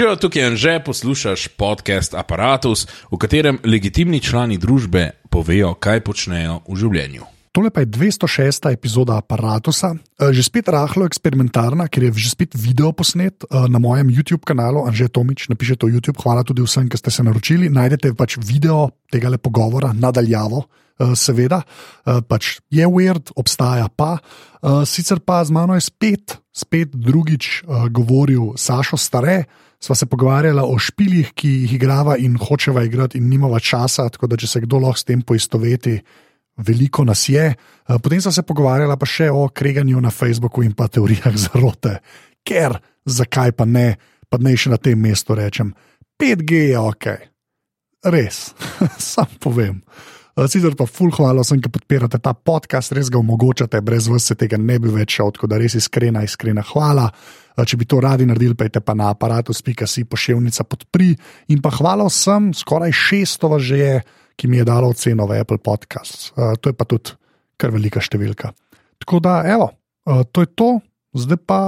Živijo tukaj in že poslušaš podcast Apparatus, v katerem legitimni člani družbe povejo, kaj počnejo v življenju. Tole pa je 206. epizoda Apparatusa, Eh, že spet rahlo eksperimentarna, ker je že spet video posnet eh, na mojem YouTube kanalu, Anže Tomič, napišete v YouTube. Hvala tudi vsem, ki ste se naročili. Najdete pač video tega le pogovora nadaljavo. eh, Seveda, pač je weird, obstaja pa. Sicer pa z mano je spet, spet drugič govoril Sašo Stare, sva se pogovarjala o špilih, ki jih igrava in hočeva igrati, in nimava časa, tako da če se kdo lahko s tem poistoveti, veliko nas je. Eh, Potem sem se pogovarjala pa še o kreganju na Facebooku in pa teorijah zarote, ker zakaj pa ne, pa ne še na tem mestu rečem. 5G je ok, res, sam povem. Eh, Sicer pa ful hvala vsem, ki podpirate ta podcast, res ga omogočate, brez vas se tega ne bi več šel, tako da res iskrena, iskrena hvala. Eh, Če bi to radi naredili, pejte pa na aparatus.si pošiljnica podpri. In pa hvala vsem, skoraj 600 vas že je, ki mi je dalo oceno v Apple Podcasts. Uh, to je pa tudi kar velika številka. Tako da, evo, uh, to je to, zdaj pa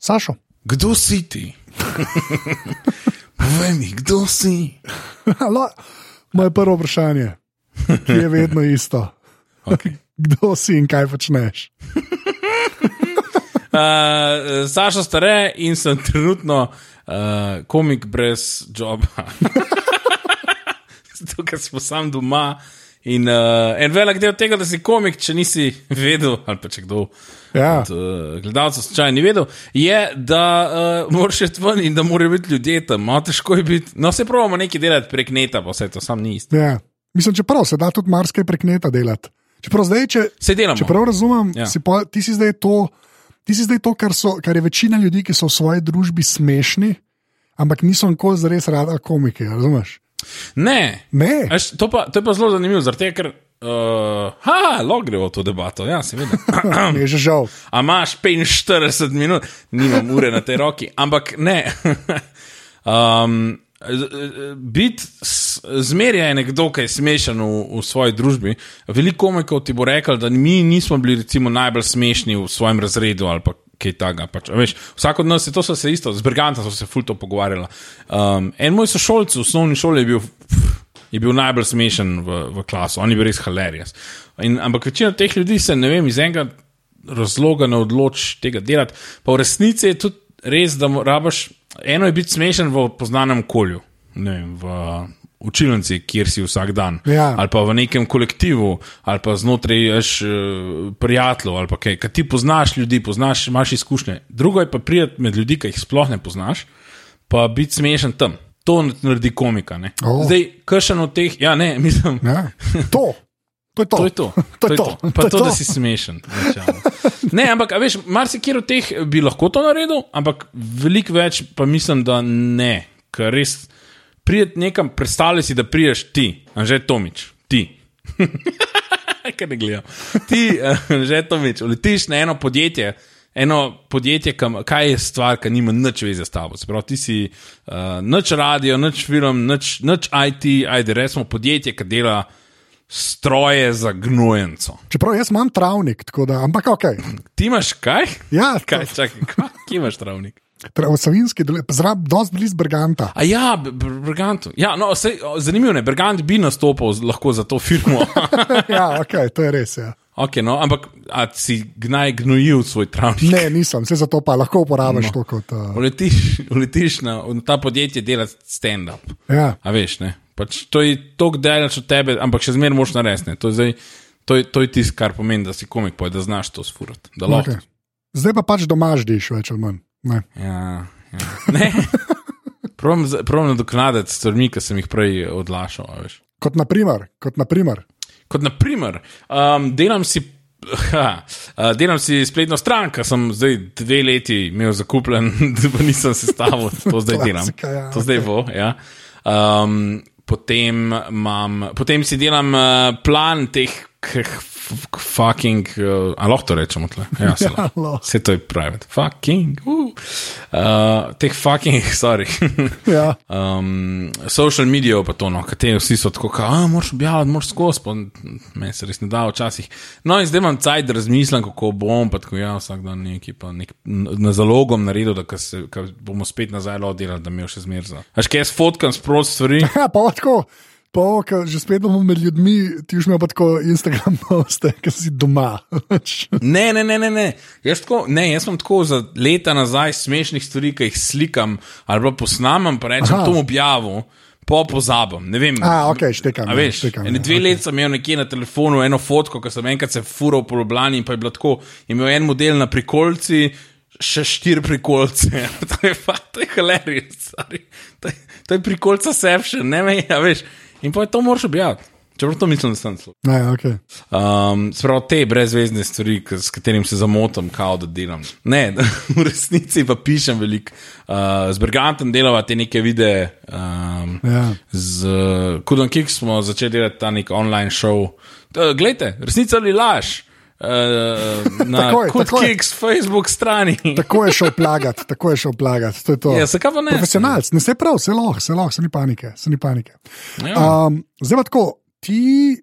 Sašo. Kdo si ti? Povej mi, kdo si? Halo, moje prvo vprašanje, ki je vedno isto. Okay. Kdo si in kaj počneš? Uh, Saša stare in sem trenutno uh, komik brez joba. Zato, ker smo sam doma. In uh, en velik del tega, da si komik, če nisi vedel, ali pa če kdo Ja. od uh, gledalcev slučajno ni vedel, je, da uh, moraš iti ven in da morajo biti ljudje tam. Malo težko je biti. No, se pravimo nekaj delati prek neta, pa vse to sam ni isto. Ja. Mislim, čeprav se da tudi marsikaj prek neta delati. Čeprav zdaj, če, Se delamo. če prav razumem, Ja. ja. si pa, ti, si zdaj to, ti si zdaj to, kar, so, kar je večina ljudi, ki so v svoji družbi smešni, ampak niso nikoli zares rada komiki. Razumeš? Ne, Ne. Eš, to, pa, to je pa zelo zanimivo, zaradi tega, ker. Uh, ha, lahko gremo v to debato, ja, seveda. Mi je že žal. A imaš 45 minut, nimam ure na tej roki, ampak ne. um, Biti zmeraj je nekdo, ki je smešen v, v svoji družbi. Veliko komikov ti bo rekel, da mi nismo bili recimo, najbolj smešni v svojem razredu ali pa kaj takega. Pač, veš, vsak od nas je to se isto, z Brigantom so se fulto pogovarjali. Um, en moj sošolc v osnovni šoli je bil. Je bil najbolj smešen v, v klasu, on je bil res hilarious. In, ampak večina teh ljudi se, ne vem, iz enega razloga ne odloči tega delati. Pa v resnici je tudi res, da rabaš. Eno je biti smešen v poznanem okolju, ne vem, v učilnici, kjer si vsak dan, Ja. ali pa v nekem kolektivu, ali pa znotraj veš, eh, prijateljev, ali pa kaj, ki ti poznaš ljudi, poznaš, imaš izkušnje. Drugo je pa prijeti med ljudi, ki jih sploh ne poznaš, pa biti smešen tam. To naredi komika. ne. O. Zdaj, kršen od teh, ja, ne, mislim. Ja. To. To je to. To je to. To je to. Pa To je to, to. da si smešen. Ne, ampak veš, marsikjer od teh bi lahko to naredil, ampak veliko več pa mislim, da ne. Ker res prijeti nekam, predstavljaj si, da priješ ti, Anže Tomič, ti. Kaj ne gledam. Ti, Anže Tomič, letiš na eno podjetje. Eno podjetje, kam, kaj je stvar, ki nima nič veze s tabo. Se pravi, ti si uh, nič radio, nič film, nič, nič IT, ajde, resmo podjetje, ki dela stroje za gnojenco. Čeprav jaz imam travnik, tako da, ampak ok. Ti imaš kaj? Ja, Kaj, čakaj, kaj, kje imaš travnik? V Savinski, zrab, dosti blizu Berganta. A ja, Br- Br- Brgantu. Ja, no, sej, zanimivo je, Brgant bi nastopil lahko za to firmo. ja, ok, to je res. Ja. okay, no, ampak si gnaj gnojil svoj travnik? Ne, nisem, se zato pa lahko uporabiš no. to kot. Uh, Uletiš, uletiš na v ta podjetje delati stand-up. ja. A veš, ne? Pač to je tako daleč od tebe, ampak še zmeraj moš narediti. ne. To je, zdaj, to je, to je tisto, kar pomeni, da si komik, pa je, da znaš to sfurati. Da lahko. okay. Zdaj pa pač doma ždiš, več ali manj. Ne. Ja, ja. Ne. Probam nadoknaditi stvari, ki sem jih prej odlašal. veš. Kot naprimer, kot naprimer. Kot naprimer, um, delam si. Ha, uh, delam si spletno stran, ki sem zdaj dve leti imel zakupljen, da nisem sestavil, to zdaj delam. Klasika, ja, To zdaj bo. Ja. Um, potem, imam, potem si delam uh, plan teh fucking, uh, a lahko to rečemo tle. Ja, se Ja. Vse to je private. Fucking, uh. uh, teh fucking, sorry. Ja. um, social medijev pa to, no, kateri vsi so tako, ka, a moraš objavljati, moraš skozi, pa meni se res ne da včasih. No, in zdaj imam cajt, da razmislim, kako bom, pa tako ja, vsak dan neki, pa nek, na zalogom naredil, da ko se, ko bomo spet nazaj lodirali, da mi je še zmerza. Až kaj jaz fotkam sprost stvari. Ja, pa tako. Pa, ko že spet bomo med ljudmi, ti už imaš tako Instagram poste, ki si doma. Ne, ne, ne, ne, ne. Jaz, tako, ne, jaz sem tako za leta nazaj smešnih stvari, ki jih slikam ali pa posnamem, pa rečem, Aha. to objavim, pa pozabim. Ne vem. A, ok, štekam, A ja, veš, štekam, ene ja, dve ok. leti sem imel nekje na telefonu eno fotko, ko sem enkrat se fural po Ljubljani in pa je bilo tako, imel en model na prikolci. Še štiri prikolce, to je pa, to je hilarious, to je, to je prikolca sepšen, ne veš, ja, veš. In pa je to moraš objaviti, čeprav to mislim, da sem slo. Ne, ok. Um, Spravo te brezvezne stvari, s katerimi se zamotam, kao da delam. Ne, v resnici pa pišem veliko. Uh, z Bergantem delava te neke videe. Um, Ja. Z Kudom Kik smo začeli delati ta nek online show. Uh, Glejte, resnica ali laž. Uh, na Takoj, Kud takoj. Kiks Facebook strani. Tako je šel plagat, tako je šel plagat. To je to. Ja, zakaj pa ne? Profesionalc, ne se prav, se lahko, se lahko, se ni panike. Se ni panike. Ja. Um, zdaj pa tako, ti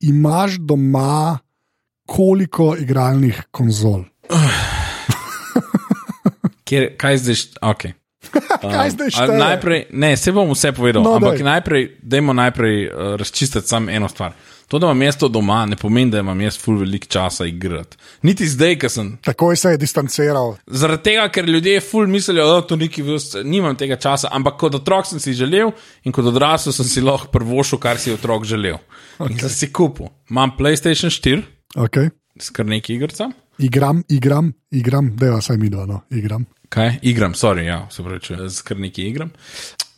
imaš doma koliko igralnih konzol? Kjer, kaj zdaj? Okay. Kaj zdaj šteje? Najprej, ne, se bom vse povedal, No, ampak daj. najprej, dajmo najprej uh, razčistiti samo eno stvar. To, da imam jaz to doma, ne pomeni, da imam jaz full veliko časa igrati. Niti zdaj, ker sem. Takoj se je distanciral. Zaradi tega, ker ljudje full mislijo, da to neki vrst, nimam tega časa, ampak kot otrok sem si želel in kot odrasel sem si lahko prvošil, kar si otrok želel. Okay. In sem si kupil. Imam PlayStation 4, Okay. s kar nekaj igrca. Igram, igram, igram, da je vsaj mi dva, no, igram. Kaj? Igram, sorry, ja, se pravi, z kar nekaj igram.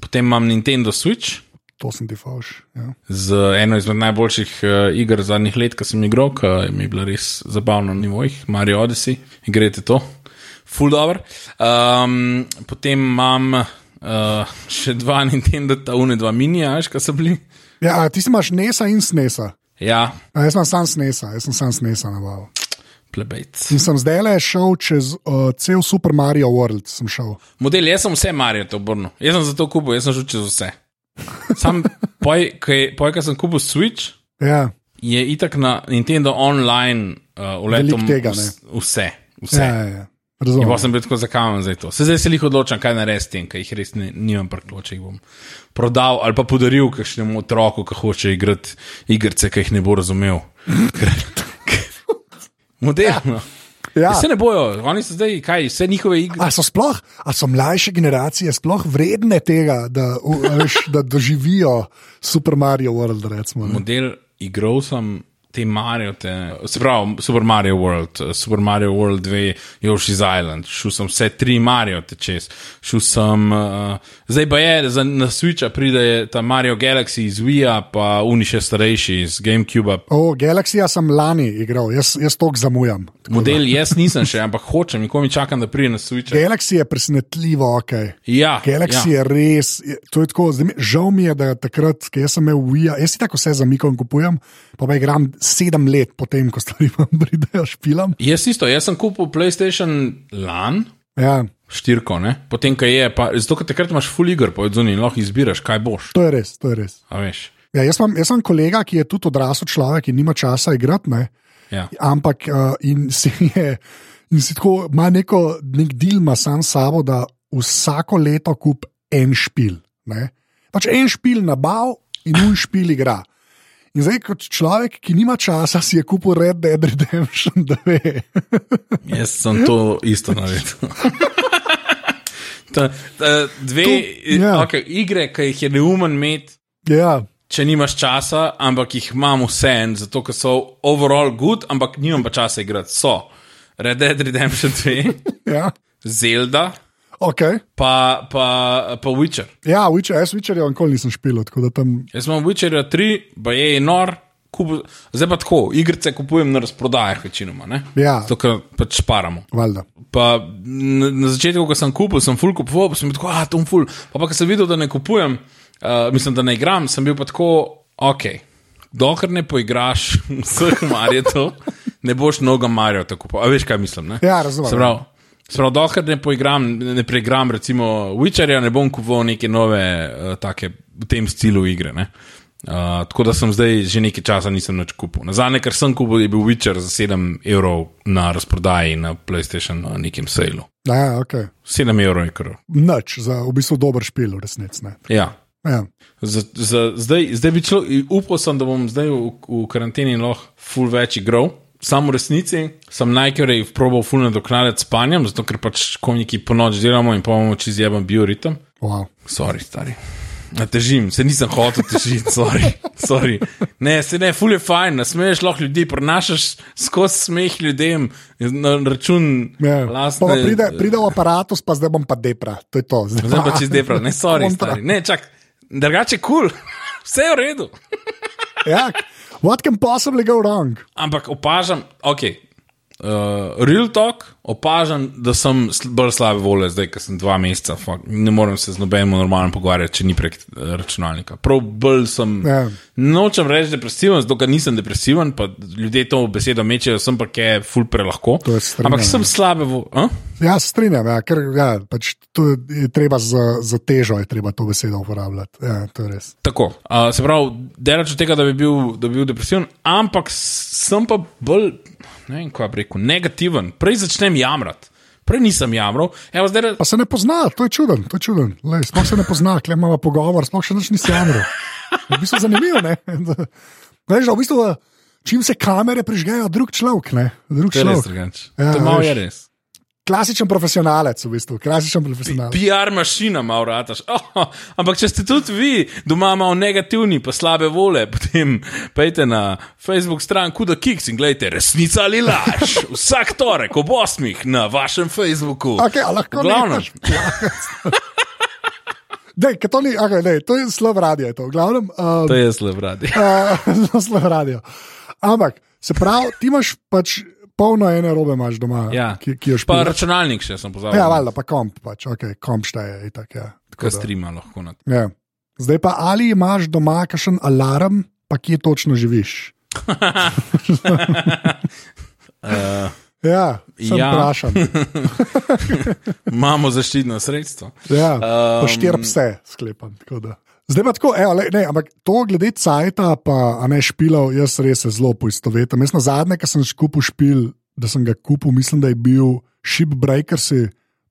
Potem imam Nintendo Switch. To sem ti fauš. Ja. z eno izmed najboljših uh, iger zadnjih let, ki sem igral, ki mi je bila res zabavna na nivojih, Mario Odyssey, igrate to, full dobro. Um, potem imam uh, še dva Nintendo, ta une dva mini, ajš, ki so bili. Ja, ti si imaš nesa in snesa. Ja, A jaz sem sam snesa, jaz sem sam snesa nabavil. plebejc. In sem zdaj le šel čez uh, cel Super Mario World. Model, jaz sem vse Mario to obrnil, jaz sem za to kupil, jaz sem šel čez vse. Sam, poj, ko sem kupil Switch, Ja, je itak na Nintendo online uh, uletel Veliko tega, ne. vse. vse. ja, ja, ja. Razumem. pa sem bil tako, zakaj imam zdaj to. Se zdaj se jih odločam, kaj narediti s tem, ker jih res ne, nimam prkloče, jih bom prodal ali pa podaril kakšnemu otroku, ki hoče igrati igrice, ki jih ne bo razumel. Moderno. Ja. Vse ne bojo, oni so zdaj, kaj, vse njihove igre. A so, sploh, a so mlajše generacije sploh vredne tega, da, a veš, da doživijo Super Mario World? Recimo, ne? Model igral sem te Mario, te, se pravi Super Mario World, Super Mario World 2, Yoshi's Island, šel sem vse tri Mario te čez, šel sem, uh, zdaj pa je, za, na Switcha pride ta Mario Galaxy iz Wii-a, pa Uni še starejši iz GameCube-a. O, Galaxija sem lani igral, jaz, jaz tok zamujam. Model jaz nisem še, ampak hočem, nikoli mi čakam, da pride na Switch. Galaxy je presenetljivo ok. Ja, Galaxy ja. je res, je, je tako, zdaj, žal mi je, da takrat, ko sem imel Wii, jaz si tako vse zamikam in kupujem, pa pa igram sedem let potem, ko stvari vam pridejo špilam. Jaz isto, jaz sem kupil PlayStation LAN. Ja, Štirko, ne? potem, kaj je, pa, zato, ker takrat imaš full igr, zunaj in lahko izbiraš, kaj boš. to je res, to je res. Ja, jaz, imam, jaz sem kolega, ki je tudi odrasel človek in nima časa igrati? Ja. ampak uh, in si je. In si tako ima neko, nek deal, ima sam sabo, da vsako leto kup en špil. Ne? Pač en špil nabav in un špil igra. In zdaj, kot človek, ki nima časa, si je kupil Red Dead Redemption 2. Jaz sem to isto naredil. ta, ta, dve To- ja. okay, igre, ki jih je neumen imeti, ja, če nimaš časa, ampak jih imam vse en, zato ker so overall good, ampak nimam pa časa igrati. So Red Dead Redemption 2, ja. Zelda, Okay. pa, pa, pa Witcher. ja Witcher, jaz Witcherja nikoli nisem špil, tam. Jaz imam Witcherja 3, pa je nor. Kup, zdaj pa tako, igrice kupujem na razprodajah večinoma, ne? Ja. Zato, ker pač šparamo. Valjda. Pa na, na začetku, ko sem kupil, sem full kupoval, pa sem tako, ah, to je full. Pa, pa ko sem videl, da ne kupujem, uh, mislim, da ne igram, sem bil pa tako, ok, dokler ne poigraš vseh marjetov, ne boš mnogo marjev tako. A veš, kaj mislim? Ne? Ja, razumem. Se pravi, se pravi, dokler ne poigram, ne preigram, recimo Witcherja, ne bom kupoval neke nove, uh, take v tem stilu igre. Ne? Uh, tako da sem zdaj že nekaj časa nisem več kupil. Na zadnje, kar sem kupil, je bil Witcher za 7 evrov na razprodaji na PlayStation na nekem sailu. Ja, ok. 7 evrov je kar. Noč za v bistvu dober špil, resnici. Ja. Ja. Za, za, zdaj, zdaj bi šlo, upal sem, da bom zdaj v, v karanteni lahko full več igral. Sam v resnici sem najkrej probal full nadoknaditi s spanjem, zato ker pač komiki po noč delamo in pa imamo čez jeben bioritem. Wow. Sorry, stari. Na težim, se nisem hotel težiti, sorry. sorry. Ne, se ne, ful je fajn, nasmeješ lahko ljudi, prenašaš skozi smeh ljudem na račun Ja. lastne. Pride, pride v aparatus, pa zdaj bom pa depra. To je to. Zdaj pa čez depra, ne, sorry, stari. Ne, čak, drugače kul, cool. vse je v redu. Ja, what can possibly go wrong? Ampak opažam, ok. Uh, real talk, opažam, da sem bolj slabe volje zdaj, ker sem dva meseca, fuck, ne morem se z nobenim normalno pogovarjati, če ni prek eh, računalnika. Prav bolj sem. Ja. Nočem reči depresiven, zato ker nisem depresiven, pa ljudje to besedo mečejo, sem pa kaj ful prelahko. Je Ampak sem slabe volje. Ja, strinjam, ja, ker ja, pač to je treba za, za težo, je treba to besedo uporabljati. Ja, to je res. Tako. Uh, se pravi, delač od tega, da bi bil, da bi bil depresiven, ampak sem pa bolj, ne vem, kaj bi rekel, negativen. Prej začnem jamrati. Prej nisem jamral, evo zdaj. Pa se ne pozna, to je čuden, to je čuden. Lej, sploh se ne pozna, klej imamo pogovor, sploh še nič nisi jamral. V bistvu zanimivo, ne? Veš, da v bistvu, čim se kamere prižgejo, drug človek, ne? Drug je človek. Ja, to malo je res. Klasičen profesionalec, v bistvu, klasičen profesionalec. PR mašina, malo rataš. Oh, ampak če ste tudi vi doma malo negativni, pa slabe vole, potem pejte na Facebook stran Kuda Kiks in gledajte, resnica ali laž. Vsak torek ob osmih na vašem Facebooku. Okay, lahko glavnem. Dej, to, ni, okay, dej, to je slab radio, to, glavnem. Um, To je slab radi. uh, slab radio. Ampak, se pravi, ti imaš pač polno ene robe imaš doma, Ja. ki, ki jo Pa špijaš. računalnik še sem pozabil. Ja, valjda, pa komp, pač, ok, komp šteje. Itak, ja. Tako da, strima lahko na ja. Zdaj pa ali imaš doma kakšen alarm, pa kje točno živiš? uh, Ja, Ja. vprašan. Imamo zaščitno sredstvo. Ja, Um, štir pse sklepam. da. Zdaj pa tako, evo, le, ne, ampak to glede cajta, pa ne špilov, jaz res zelo poistovetim. Jaz na zadnje, ki sem kupil špil, da sem ga kupil, mislim, da je bil Shipbreakers, je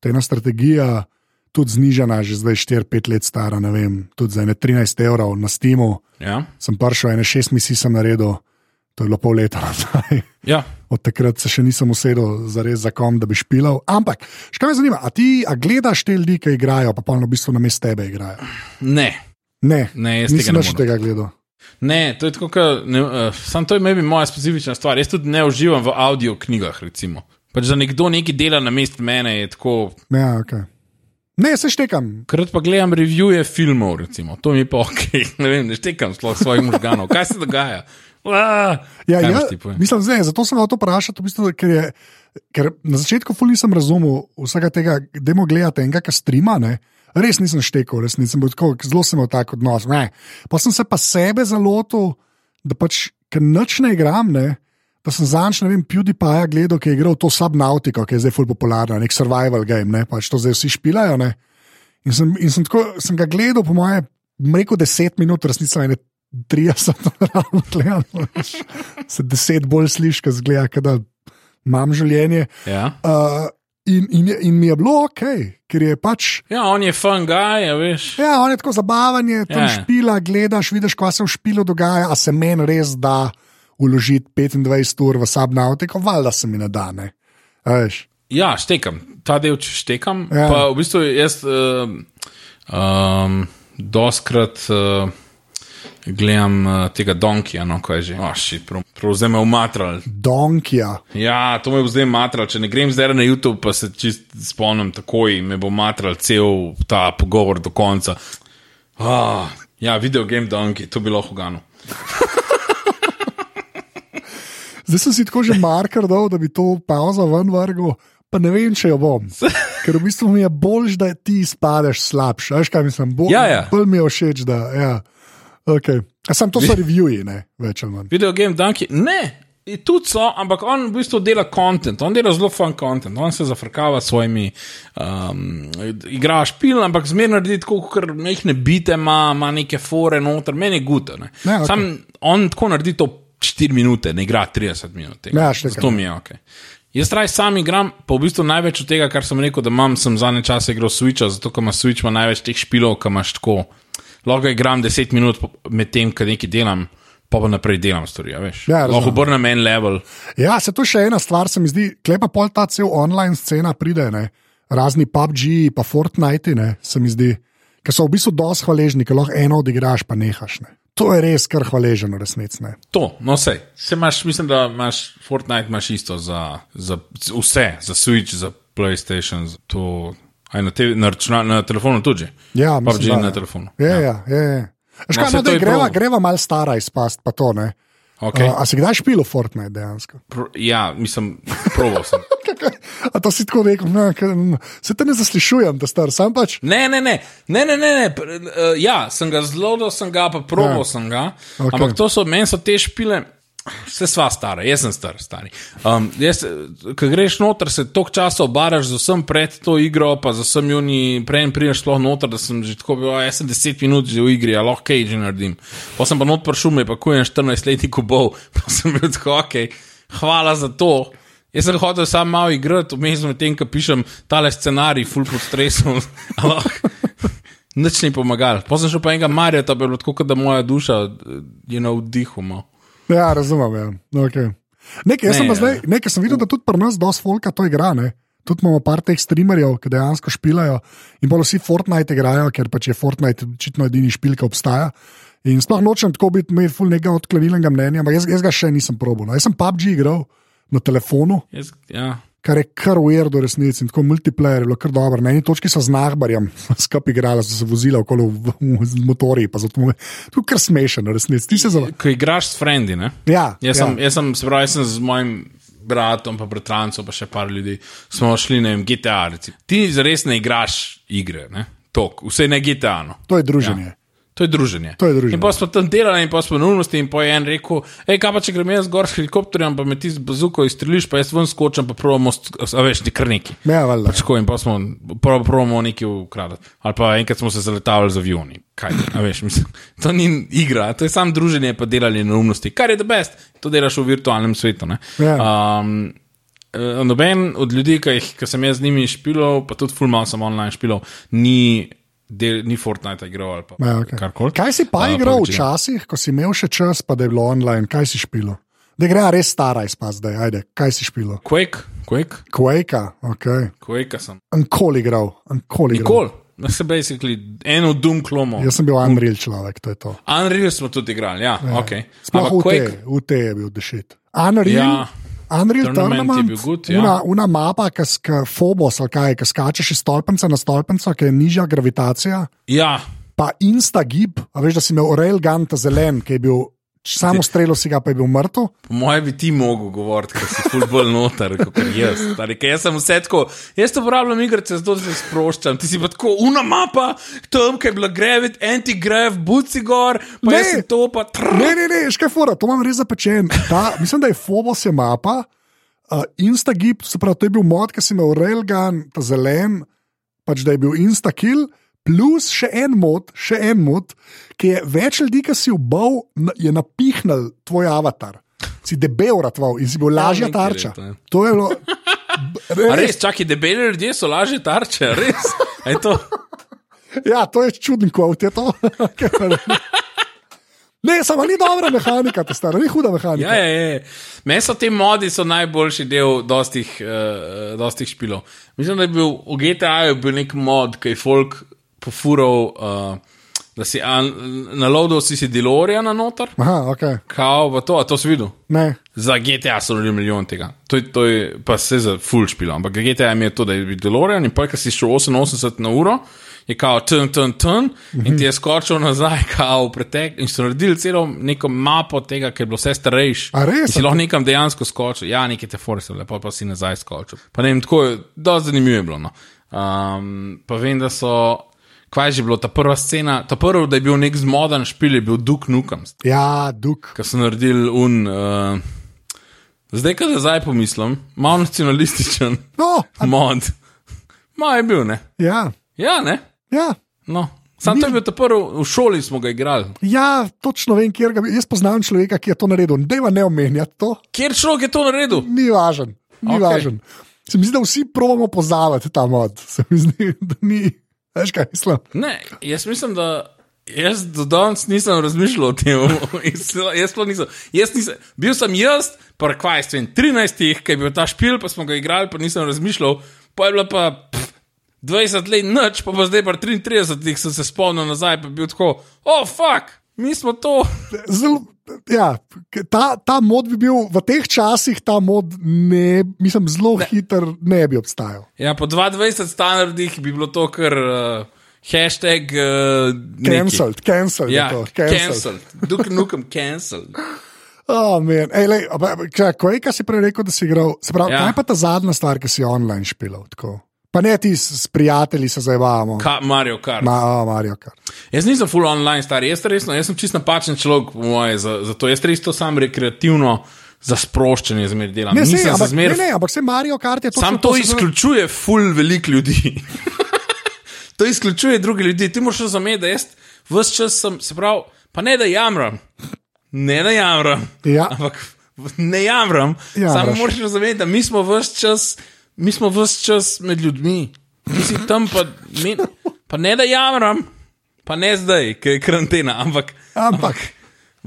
ena strategija, tudi znižana, že zdaj 4-5 let stara, ne vem, tudi za ene 13 evrov na Steamu. Ja. Sem prišel, ene 6 misij sem naredil, to je bilo pol leta nazaj. ja. Od takrat se še nisem usedel za res za kom, da bi špilal. Ampak, še kaj me zanima, a ti a gledaš te ljudi, ki igrajo, pa pa v bistvu na mestu tebe igrajo? Ne. Ne, Ne, jaz nisem ne več tega gledal. Ne, to je tako, kot uh, sam to je maybe moja specifična stvar. Jaz tudi ne uživam v audio knjigah, recimo. Pač, da nekdo nekaj dela na mestu mene, je tako. Ja, okay. Ne, se štekam. Krat pa gledam revije filmov, recimo. to mi pa ok, ne vem, ne štekam svojih možganov. Kaj se dogaja? Uaa, Ja, ja, mislim, zdaj, zato sem to vprašal, v bistvu, ker, je, ker na začetku ful nisem razumel vsega tega, da mo gledate enega, ki strima. Ne? Res nisem štekal, res nisem bil tako, zelo sem imel tak odnos. Ne. Pa sem se pa sebe zalotil, da pač, ker noč ne igram, ne, da sem zanč, ne vem, PewDiePie gledal, ki je igral to Subnautico, ki je zdaj ful popularna, nek survival game, ne, pač to zdaj vsi špilajo. Ne. In, sem, in sem, tako, sem ga gledal, po moje, rekel 10 minut, resnica je 30 ravno gledal. veš. Se 10 bolj slišiš, kot zgleda, kot da imam življenje. Ja. Uh, in, in, in mi je bilo ok, ker je pač. ja, on je fun guy, a veš. Ja, on je tako zabaven, je tam Ja. špila, gledaš, vidiš, kaj se v špilu dogaja, a se meni res da uložiti 25 ur v subnautiko, valjda se mi ne da. Ne. Veš, Ja, štekam, ta del štekam. Ja. Ja. Pa v bistvu jaz um, um, doskrat uh, gledam uh, tega Donkija, no kaj že. Oh, shit, prav, prav zdaj me umatral. Donkija. Ja, to me bo zdaj matral. Če ne grem zdaj na YouTube, pa se čist spomnim takoj, me bo matral cel ta pogovor do konca. Ah, ja, video game Donkey, to bi lahko gano. Zdaj sem si tako že marker dal, da bi to pauzo ven vrgel, pa ne vem, če jo bom. Ker v bistvu mi je bolj, da ti izpadeš slabši. Veš kaj mislim? Bolj, Ja, ja. bolj mi je všeč, da. Ja. Okay. Sam to so reviewji, ne, več ali manj. Video game Dunky, ne. Tudi so, ampak on v bistvu dela kontent, on dela zelo fun kontent, on se zafrkava s svojimi, um, igra špil, ampak zmerno naredi tako, ker mehne bite, ima, ima neke fore noter, meni je gute. Ne. Ne, okej. Sam on tako naredi to 4 minute, ne igra 30 minut. tega. Ja, štekam. Zato mi je ok. Jaz raj sam igram, pa v bistvu največ od tega, kar sem rekel, da imam, sem zadnje čase igral Switcha, zato ker ima Switch ima največ teh špilov, ki imaš tako. Lahko igram 10 minut med tem, ko nekaj delam, pa pa naprej delam stvari. Ja. Lahko obrnem en level. Ja, se to še ena stvar, se mi zdi, klepa pol ta cel online scena pride, ne? razni PUBG, pa Fortnite, ne? se mi zdi, ki so v bistvu dosti hvaležni, ker lahko eno odigraš, pa nehaš. Ne? To je res kar hvaležen, ne. To, no vse. Se imaš, mislim, da imaš Fortnite imaš isto za, za vse, za Switch, za PlayStation, za to. Aj na, te, na, računa, na telefonu tudi. Ja, PUBG mislim, da, na ja. telefonu. Ja, ja, ja. ja. Škaj, No, no, saj no, to je greva, prav. greva mal stara izpast, pa to ne. Okay. Uh, a si kdaj špil v Fortnite dejansko? Pr ja, mislim, proval sem. A to si tako rekel, ne, mm, se te ne zaslišujem, da star, sam pač. Ne, ne, ne, ne, ne, ne, ne. Uh, ja, sem ga zelo, da sem ga, pa proval Ja. ja. sem ga. Okay. Ampak to so, meni so te špile. Vse sva stara, jaz sem star, stari. Um, jaz, ko greš noter, se toliko časa obaraš z vsem pred to igro, pa z vsem juni, prej prideš sploh noter, da sem že tako bil, jaz sem 10 minut že v igri, a lahko kaj že naredim. Pa sem pa not prišel, me pa kujem 14 letnikov bov, pa sem bil tako, ok, hvala za to. Jaz sem hotel samo malo igrati, vmes med tem, ko pišem tale scenarij, full pod stresom. Nič ni pomagal. Potem sem šel pa enega Marija, to bi bilo tako, da moja duša eh, je na vdihu. malo. Ja, razumem. Ja. Okay. Nekaj, Ne, sem, pa ja. zdaj, nekaj sem videl, da tudi pri nas dosta folka to igra. Ne? Tudi imamo par teh streamerjev, ki dejansko špilajo in pa vsi Fortnite igrajo, ker pač je Fortnite očitno edini špil, ki obstaja. In sploh nočem tako biti, imeti ful nekega odklonilnega mnenja, ampak jaz, jaz ga še nisem probil. No. Jaz sem PUBG igral na telefonu, Jaz, ja. Kar je kar ujer do resnice tako multiplayer je bilo kar dobro. Na eni točki so z Nahbarjem skupaj igrali, so se vozila okolo v, v, z motorji, pa zato je kar smešen, v resnici. Zelo. Ko igraš s frendi, ne? Ja, Jaz ja. sem, jaz sem, se pravi, jaz sem z mojim bratom, pa bratrancem, pa še par ljudi, smo šli na GTA. Recimo. Ti zares ne igraš igre, ne? Tok, vse ne GTA. No. To je druženje. To je druženje. To je druženje. In pa smo tam delali, in pa smo na unosti, in pa je en rekel, hej, kaj pa če grem jaz gor s helikopterjem, pa me ti z bazuko izstreliš, pa jaz ven skočim, pa pravimo, a veš, ti kar neki. Ja, valjda. Pač in pa smo pravimo nekaj ukradati. Ali pa enkrat smo se zaletavali z avioni. Kaj, a veš, mislim, to ni igra, to je samo druženje, pa delanje neumnosti, kar je the best. To delaš v virtualnem svetu. ne. Ja. Um, Noben od ljudi, ki jih- ki sem jaz z njimi špilov, pa tudi full mal sem online špilov, ni, del, ni Fortnite igral ali pa Ja, okay. karkoli. Kaj si pa A, igral včasih, ko si imel še čas, pa da je bilo online, kaj si špilo? Da gre res stara izpad zdaj, ajde, kaj si špilo? Quake, Quake, Quake, ok. Quake sem. Ankoli igral, ankoli igral. Nikoli. Na se basically eno Doom klomo. Jaz sem bil Unreal človek, to je to. Unreal smo tudi igrali, ja, ja. ok. Sploh v te, v te je bil dešit. Unreal, Ja. Unreal Tournament je good, ja. una, una mapa, ki sk- Phobos, ki skačeš iz stolpence na stolpenco, ki je nižja gravitacija, Ja, pa instagib, a veš, da si imel railgun, ta zelen, ki je bil, samo strelo si ga, pa je bil mrtev. po mojem bi ti mogel govoriti, ker si futbol noter, kot jaz. Stari, ker jaz sem vse tako, jaz to uporabljam igrice, zato se sproščam. Ti si pa tako, una mapa, tam, ki je bila gravit, anti-grav, buci gor, pa Ne. jaz to pa trr. Ne, ne, ne, škaj fora, to imam res zapečen. Ta, mislim, da je Phobos je mapa, uh, Instagib, se pravi, to je bil mod, ki si imel railgun, ta zelen, pač da je bil Instakill. Plus še en mod, še en mod, ki je več ljudi, ki si ubal, je napihnil tvoj avatar. Si debel ratval in si bil lažja nekaj tarča. ja. To je bilo. A res, čakaj, debeli ljudje so lažje tarče, res. To? Ja, to je čuden kvot, je to. ne, samo ni dobra mehanika, ta stara, ni huda mehanika. Ja, ja, ja. Meni so te modi so najboljši del dostih, uh, dostih špilov. Mislim, da je bil v GTA-ju nek mod, ki je folk pofural, uh, da si naloadil si si Deloriana noter, Aha, ok. kao v to, a to si videl. Ne. Za GTA so naredili milijon tega. To je, to je pa se za full špilo, ampak GTA je to, da je bil Delorian in pa, ki si šel 88 na uro. Je kao tun, tun, tun, in ti je skočil nazaj, kao v pretek, in so naredili celo neko mapo tega, ker je bilo vse starejše. A res? In si lahko nekam dejansko skočil, ja, neki te forse, lepo pa si nazaj skočil. Pa ne vem, tako je, dosti zanimivo je bilo. No. Um, pa vem, da so, kaj je že bilo, ta prva scena, ta prvi, da je bil nek zmodan špil, je bil Duke Nukem, Ja, duk. ki so naredili un. Uh, zdaj, kad zdaj pomislim, malo nacionalističen No, mod. Ma je bil, ne? ja, Ja, ne? ja. No. Sam to je bil ta prvi, v šoli smo ga igrali. Ja, točno vem, kjer ga jaz poznam človeka, ki je to naredil. Deva ne omenjati to, Kjer človek je to naredil? ni važen. Ni okay. važen. Se mi zdi, da vsi pravimo pozavati ta mod. Se mi zdi, da ni. Veš kaj mislim? Ne, jaz mislim, da. Jaz do danes nisem razmišljal o tem. Jaz sploh nisem. Jaz nisem. Bil sem jaz, pa kaj s tem 13, ki je bil ta špil, pa smo ga igrali, pa nisem razmišljal. Pa je bilo pa pff, 20 let noč, pa, pa zdaj pa 33, sem se spomnil nazaj, pa je bil tako, oh, fuck, mi smo to. Zelo, ja, ta, ta mod bi bil v teh časih, ta mod, ne, mislim, zelo hiter ne bi obstajal. Ja, po 22 standardih bi bilo to kar uh, hashtag. Uh. Cancelled, cancelled. Ja, to, cancelled. Duk nukem cancelled. Oh, man. Ej, lej, kaj, kaj, si prej rekel, da si igral? Se pravi, Ja. kaj pa ta zadnja stvar, ki si online špilal? Tako? Pa ne ti s, prijatelji se zabavamo. Ka, Mario Kart. Ma, oh, Mario Kart. Jaz nisem full online star, jaz, resno, jaz sem čist napačen človek, moje, za, za to. Jaz res to sam rekreativno za sproščanje zmer delam. Ne, sej, ampak, zmer. ne, ne, ampak se Mario Kart je to. Sam to izključuje full velik ljudi. to izključuje druge ljudi. Ti moraš razumeti, da jaz vse čas sem, se pravi, pa ne da jamram. Ne da jamram. Ja. Ampak ne jamram. Jamraš. Samo moraš razumeti, da mi smo vse čas, mi smo vse čas med ljudmi. Ti si tam, pa, men, pa ne da jamram, pa ne zdaj, ker je karantena, ampak. Ampak,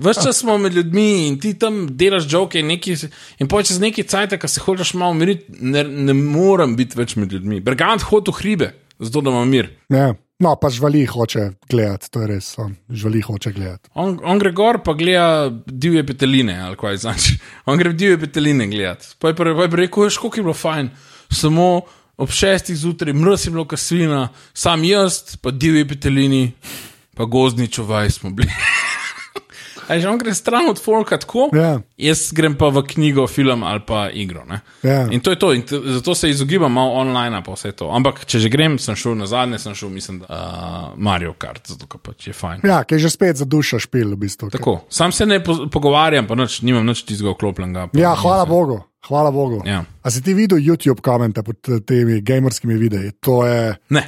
Ves čas smo med ljudmi in ti tam delaš žoke in, neki, in pa čez neki cajt, ki se hočeš malo umiriti, ne, ne morem biti več med ljudmi. Bergant hodi v hribe, zato da imam mir. ne. No, pa žvali hoče gledati, to je res. On, žvali hoče gledati. On, on gre gor, pa gleda divje peteline, ali kaj znači. On gre divje peteline gledati. Pa je pa je rekel, koliko je bilo fajn. Samo ob šestih zjutraj, mrz je bilo kasvina, sam jaz, pa divje petelini, pa gozdni čuvaj smo bili. A že on gre stran od folka tako, Ja. jaz grem pa v knjigo, film ali pa igro. ne. Ja. In to je to, in zato se izogibam malo online, pa vse to. Ampak če že grem, sem šel na zadnje, sem šel, mislim, da uh, Mario Kart, zato pač je fajn. Ja, ki je že spet za dušo špil, v bistvu. Tako, sam se ne po, pogovarjam, pa nič, nimam nič tistega oklopljenega. Ja, hvala se- Bogu. Hvala Bogu. Ja. A si ti videl YouTube komente pod temi gamerskimi videi? To je. Ne,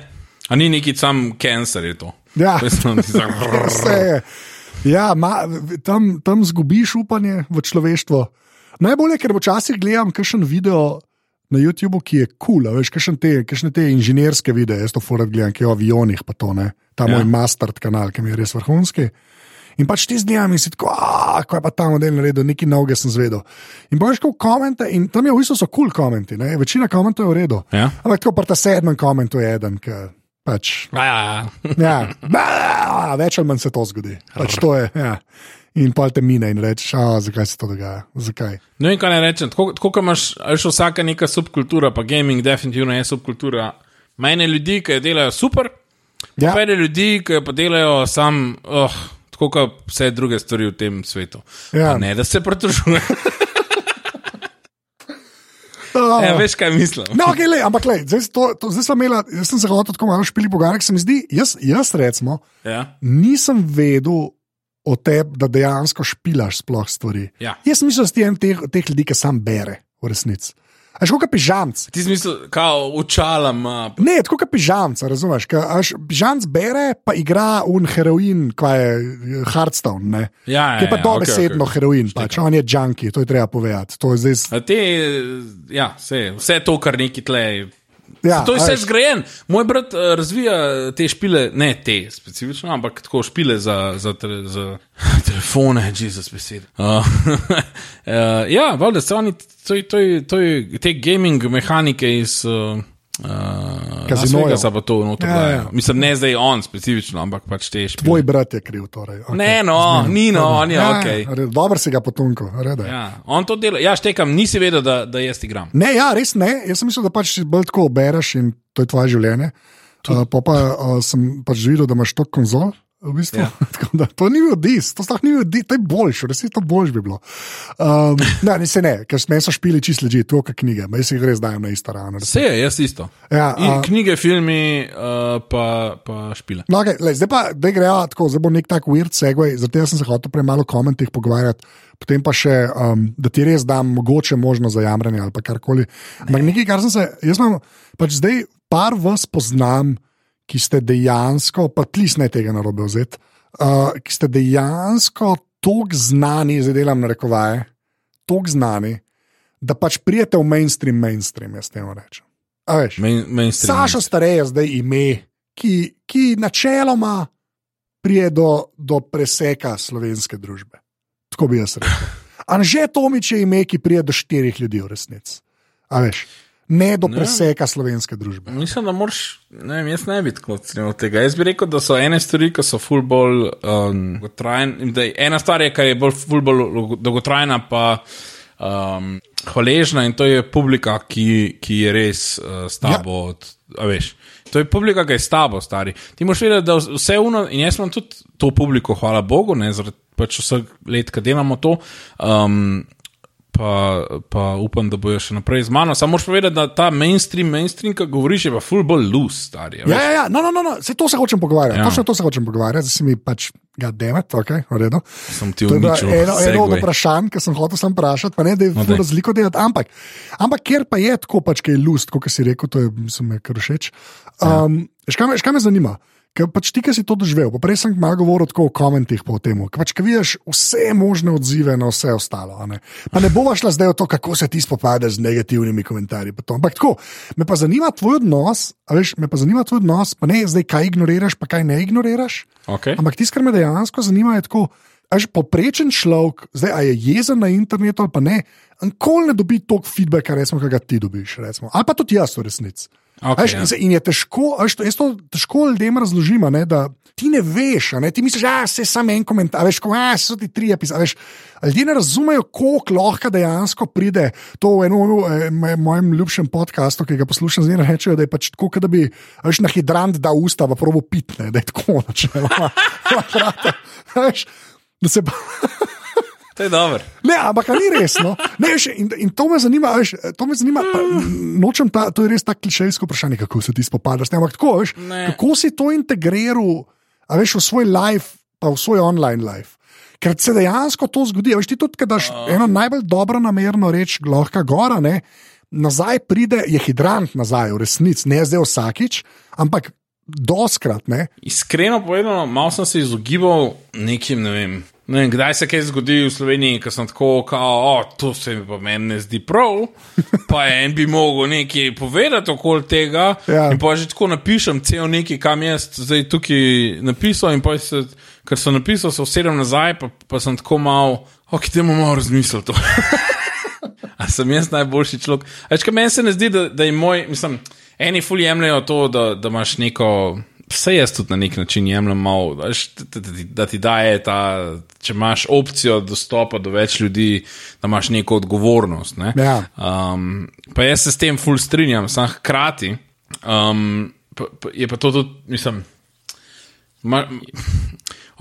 a ni neki sam cancer je to. Ja. To je samo Vse je. Ja, ma, tam, tam zgubiš upanje v človeštvo. Najbolje, ker včasih gledam kakšen video na YouTubu, ki je kul, cool, veš, kakšne te, kakšne te inženirske videe, jaz to furat gledam, ki je o avionih, pa to ne, ta Ja. moj master kanal, ki mi je res vrhunski. In pač ti zdaj in si tako, "A, kaj pa ta model naredil, neki novega sem zvedel. In boš kot komente, in tam je v bistvu so kul cool komenti, ne? večina komentov je v redu. Ja. Ampak tako pa ta sedmen koment je eden, ki pač Ja, ja, ja. Ja, Ba, več ali manj se to zgodi. Pač to je, ja. In pa te mine in rečeš, "A, zakaj se to dogaja. Zakaj? Ne vem, kaj naj rečem. Tako kot imaš, veš, vsaka neka subkultura, pa gaming definitivno je subkultura. Mene ljudi, ki jo delajo super, Ja. pa ljudi, ki pa delajo sam, oh, tako kot vse druge stvari v tem svetu. Ja. Pa Ne, da se pritožuje. Oh. Ja, veš, kaj mislim. No, okay, lej, ampak lej, zdaj, to, to, zdaj sem imela, jaz sem se hotel tako malo špili pogovarjati, se mi zdi, jaz, jaz recimo Ja. nisem vedel o tebi, da dejansko špilaš sploh stvari. Ja. Jaz mislim, da si en teh, teh ljudi, ki sam bere, v resnici. Až kot pižamc. Ti smisel, kao učala ima. Ne, tako kot pižamc, razumeš? Pižamc bere, pa igra un heroin, kaj je Hearthstone. Ne? Ja, Ki je pa ja, ja, dobesedno okej, okej. heroin, pač. on je junkie, to je treba povedati. To je zdaj, Te, ja, vse, vse to, kar neki tle. Ja, To je vse zgrajen. Moj brat uh, razvija te špile, ne te specifično, ampak tako špile za, za, tele, za telefone, Jezus besed. Uh, uh, ja, valjda se oni, to je te gaming mehanike iz. Uh, Uh, Kazinojev. Za to noto Ja, ja, ja. ja. Mislim, ne zdaj on specifično, ampak pač te špile. Tvoj brat je kriv. Torej. Okay. Ne, no, ni no, on je ok. Ja, dobro si ga potunko. Ja. Ja, on to dela. Ja, štekam, nisi vedel, da, da jaz igram. Ne, ja, res ne. Jaz sem mislil, da pač bolj tako bereš in to je tvoje življenje. Uh, pa pa uh, sem pač videl, da imaš to konzol. V bistvu. Ja. da, to ni bil dis, to sploh ni bil dis, to je boljše, res je to boljše bi bilo. Um, ne, ne, se ne, ker smo so špili čisto leži, to je knjige, jaz jih res dajem na isto ravno. Vse je, jaz isto. Ja, In a- knjige, filmi, uh, pa, pa špile. No, okay, lej, zdaj pa, da grejo tako, zdaj bo nek tak weird segway, zato sem se hotel prej malo o komentih pogovarjati, potem pa še, um, da ti res dam mogoče možnost za jamranje ali karkoli. Ampak nekaj, kar sem se, jaz imam, pač zdaj par vas poznam, ki ste dejansko, pa tlis ne tega narobe vzeti, uh, ki ste dejansko tako znani, zdaj delam na rekovaje, tako znani, da pač prijete v mainstream, mainstream, jaz temu rečem. A veš? Main, mainstream. Saša Starej je zdaj ime, ki, ki načeloma prije do, do preseka slovenske družbe. Tako bi jaz rekel. Anže Tomič je ime, ki prije do štirih ljudi v resnici. A veš, ne do Ne. preseka slovenske družbe. Mislim, da moraš, ne vem, jaz ne bi tako ocenil tega. Jaz bi rekel, da so ene stvari, ki so ful bolj um, dolgotrajne. Ena stvar je, kar je bolj, ful bolj dolgotrajna, pa um, hvaležna in to je publika, ki, ki je res uh, s tabo. Ja. A veš. To je publika, ki je s tabo, stari. Ti moraš vedeti, da vse uno, in jaz imam tudi to publiko, hvala Bogu, ne, zaradi pač vseh let, ki delamo to. Um, pa, pa upam, da bojo še naprej z mano. Samo moraš povedati, da ta mainstream, mainstream, ki govoriš, je pa full bolj loose, stari. a Ja, ja, ja, no, no, no, no. se to se hočem pogovarjati. Ja. Ja. Točno to se hočem pogovarjati, zdaj si mi pač ga demet, ok, v redu. Sem ti je uničil. eno, eno od segway. vprašanj, ki sem hotel sam vprašati, pa ne da je No, razliko delati. Ampak, ampak ker pa je tako, pač, ki je lust, kot si rekel, to je, mislim, me kar všeč. Um, ja. Škaj me, škaj me zanima? Ker pač ti, ki si to doživel, pa prej sem malo govoril o komentih po tem, ker pač, ki vidiš vse možne odzive na vse ostalo. Ne? Pa ne bova šla zdaj v to, kako se ti spopadaš z negativnimi komentarji. Ampak tako, me pa zanima tvoj odnos, veš, me pa zanima tvoj odnos, pa ne zdaj, kaj ignoriraš, pa kaj ne ignoriraš. Okay. Ampak tisto, kar me dejansko zanima, je tako. Až poprečen človek, zdaj a je jezen na internetu ali pa ne, nikoli ne dobi toliko feedbacka, recimo, kot ga ti dobiš. Recimo. Ali pa tudi jaz v resnici. Okay, Veš, ja. in, je težko, to, jaz to težko ljudem razložim, ne, da ti ne veš, ne, ti misliš, da se samo en komentar, veš, ko a, so ti tri epizode. Ljudje ne razumejo, koliko lahko dejansko pride to v enem eh, mojem ljubšem podkastu, ki ga poslušam, zdaj rečejo, da je pač tako, kot da bi veš, na hidrant dal usta, pa probo pitne, da je tako načeloma. Da se pa. To je dobro. Ne, ampak ni res. No? Ne, veš, in, in to me zanima, veš, to me zanima pa, nočem ta, to je res tako klišejsko vprašanje, kako se ti spopadaš. Ne, ampak tako, veš, Ne. kako si to integriral a veš, v svoj life, pa v svoj online life. Ker se dejansko to zgodi. Veš, ti tudi, kad daš uh. eno najbolj dobro namerno reč, lahko gora, ne, nazaj pride, je hidrant nazaj, v resnici, ne zdaj vsakič, ampak doskrat. Ne. Iskreno povedano, malo sem se izogibal nekim, ne vem. Ne vem, kdaj se kaj zgodilo v Sloveniji, ko sem tako, kao, o, to se mi pa meni ne zdi prav, pa en bi mogel nekaj povedati okoli tega. Ja. In pa že tako napišem, cel nekaj, kam jaz zdaj tukaj napisal, in pa se, ker sem napisal, se usedem nazaj, pa, pa sem tako mal, ok, temu malo razmislil to. A sem jaz najboljši človek? Več, kaj meni se ne zdi, da, da je moj, mislim, eni ful jemljajo to, da, da imaš neko. Vse jaz tudi na nek način jemljem malo, da, da, da, ti- da ti daje ta, če imaš opcijo dostopa do več ljudi, da imaš neko odgovornost. Ne? Ja. Um, pa jaz se s tem ful strinjam, sam hkrati um, pa, pa je pa to tudi, mislim. Ma,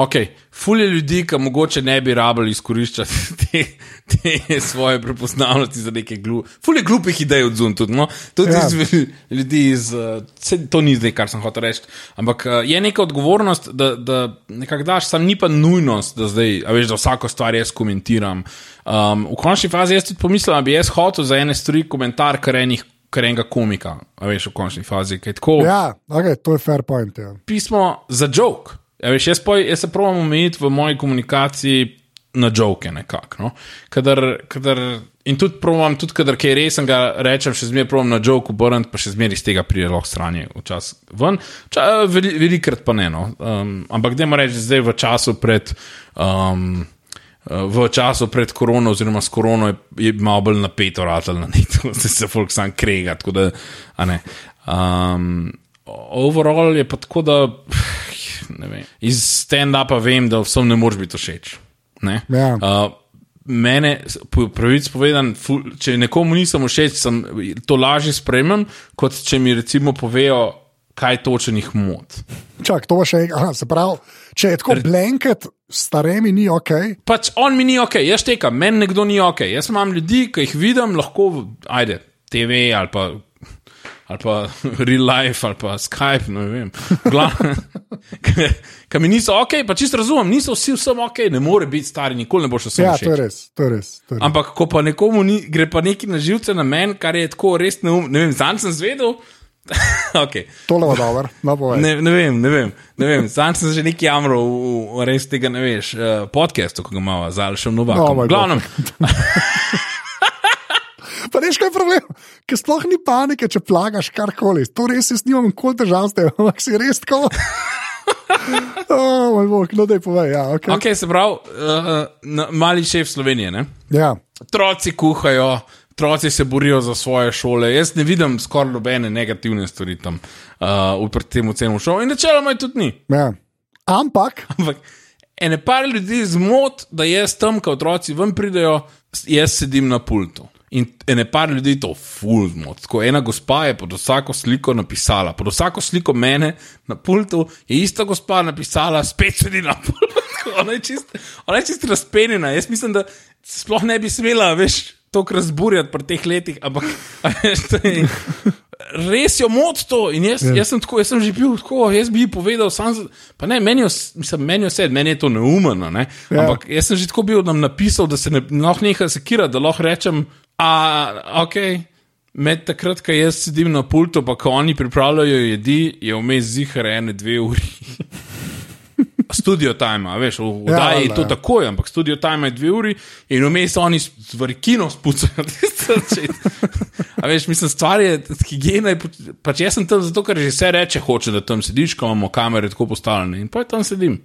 ok, fulje ljudi, ki mogoče ne bi rabili izkoriščati te, te svoje prepoznavnosti za neke glupe. Fulje glupih idej od zunaj tudi. No? Tudi Ja. iz ljudi iz. Uh, saj to ni zdaj, kar sem hotel reči. Ampak uh, je neka odgovornost, da, da nekako daš, sam ni pa nujnost, da zdaj, a veš, da vsako stvar jaz komentiram. Um, v končni fazi jaz tudi pomislim, da bi jaz hotel za ene stvari komentar, kar enih. Kar enega komika, a veš, v končni fazi, tako Ja, okay, to je fair point. Ja. pismo za joke. Ja, veš, jaz, poj, jaz se pravim omejiti v moji komunikaciji na joke nekako. No? Kadar, kadar, in tudi pravim, tudi kadar kaj resnega rečem, še zmeraj pravim na joke obrniti, pa še zmeraj iz tega pride lahko stranje včasih ven. Ča, veli, velikrat pa ne. No? Um, ampak dajmo reči, zdaj v času pred. Um, V času pred korono, oziroma s korono, je, je malo bolj napeto, ratelj na netu, da se folk sam krega. Da, um, overall je pa tako, da vem, iz stand-upa vem, da vsem ne moreš biti všeč. Ne? Ja. Uh, mene, pravic povedan, ful, če nekomu nisem všeč, sem to lažje sprejemem, kot če mi recimo povejo, kaj točno jih moti. Čak, to še enkrat. Se pravi, če je tako blanket, staremi ni ok. Pač on mi ni ok, jaz tekam, meni nekdo ni ok. Jaz imam ljudi, ki jih vidim, lahko, ajde, TV ali pa. Ali pa real life, ali pa Skype, no vem. Kaj mi niso ok, pa čisto razumem, niso vsi vsem ok, ne more biti stari, nikoli ne boš vse Ja, všeč. to je res. To je res, to je res. Ampak, ko pa nekomu ni, gre pa neki na živce na meni, kar je tako res neumno, ne vem, zanj sem zvedel. okay. Tole bo dobro. No, povej. ne, ne vem, ne vem. ne vem. Zanj sem že neki jamro, v, v res tega ne veš, uh, podcastu, ko ga imamo, z Alšem Oh Novakom. my Oh Glavnem, Pa veš, kaj je problem? Ker sploh ni panike, če plagaš karkoli. To res jaz nimam nikoli težav s tem, ampak si res tako. oh, moj bog, no, da je povej. Ja, okay. ok, se pravi, uh, mali šef Slovenije, ne? ja. Otroci kuhajo, otroci se borijo za svoje šole. Jaz ne vidim skoraj nobene negativne stvari tam uh, v tem celem šovu in načeloma je tudi ni. ja. Ampak, Ampak ene par ljudi zmot, da jaz tam, ko otroci ven pridejo, jaz sedim na pultu. In ene par ljudi to ful zmot. Tako ena gospa je pod vsako sliko napisala, pod vsako sliko mene na pultu je ista gospa napisala, spet sedi na pultu. Ona je čist, ona je čist razpenjena. Jaz mislim, da sploh ne bi smela, veš, toliko razburjati pri teh letih, ampak a veš, je, res jo moti to. In jaz, Ja. jaz, sem tako, jaz sem že bil tako, jaz bi ji povedal, sam, pa ne, meni, vs- mislim, meni vse, meni je to neumno. Ne? Ja. Ampak jaz sem že tako bil nam napisal, da se ne lahko nekaj sekira, da lahko rečem, a ok. Med takrat, ko jaz sedim na pultu, pa ko oni pripravljajo jedi, je vmes zihar ene dve uri. Studio time, a veš, v Ja, oddaji je to ja. takoj, ampak studio time je dve uri in vmes oni z varikino spucajo. A veš, mislim, stvar je, higiena je, pač jaz sem tam zato, ker že vse reče, hoče, da tam sediš, ko imamo kamere tako postavljene in pa tam sedim.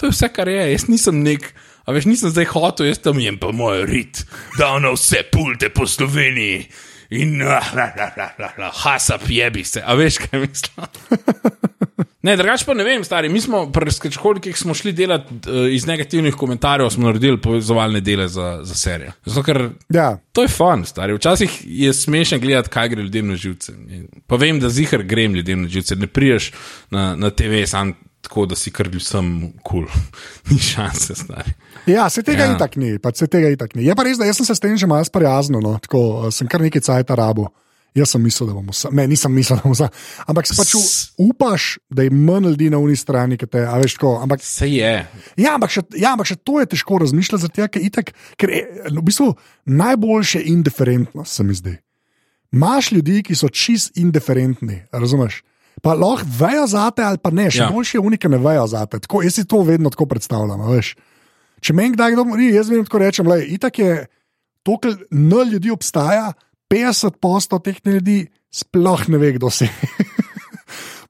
To je vse, kar je, jaz nisem nek. A veš, nisem zdaj hotel, jaz tam jem pa moj rit, da na vse pulte po Sloveniji in ah, la, la, hasap jebi se. A veš, kaj mislim? Ne, drugače pa ne vem, stari. Mi smo pri skečkolikih smo šli delati uh, iz negativnih komentarjev, smo naredili povezovalne dele za, za serijo. Zato, ker ja. to je fun, stari. Včasih je smešno gledati, kaj gre ljudem na živce. Pa vem, da zihar grem ljudem na živce. Ne priješ na, na TV sam tako, da si kar vsem kul. Cool. Ni šanse, stari. Ja, se tega Ja. itak ni, pač se tega itak ni. Je pa res, da sem se s tem že malo sprijaznil, no, tako eh, sem kar nekaj cajt rabo. Jaz sem mislil, da bomo vse, ne, nisem mislil, da bomo vse. Ampak si pač upaš, da je manj ljudi na uni strani, ki te, a veš, tako. Ampak, Se je. ja, ampak, še, ja, ampak še to je težko razmišljati, zato ker, itak, ker je v bistvu najboljše je indiferentnost, se mi zdi. Imáš ljudi, ki so čist indiferentni, razumeš? Pa lahko vejo zate ali pa ne, še Ja. boljše je unike ne vejo zate. Tako, jaz si to vedno tako predstavljam. Veš. Če meni kdaj kdo govori, jaz vedno tako rečem, da je itak je to, kar N ljudi obstaja, 50% teh ljudi sploh ne ve, kdo si.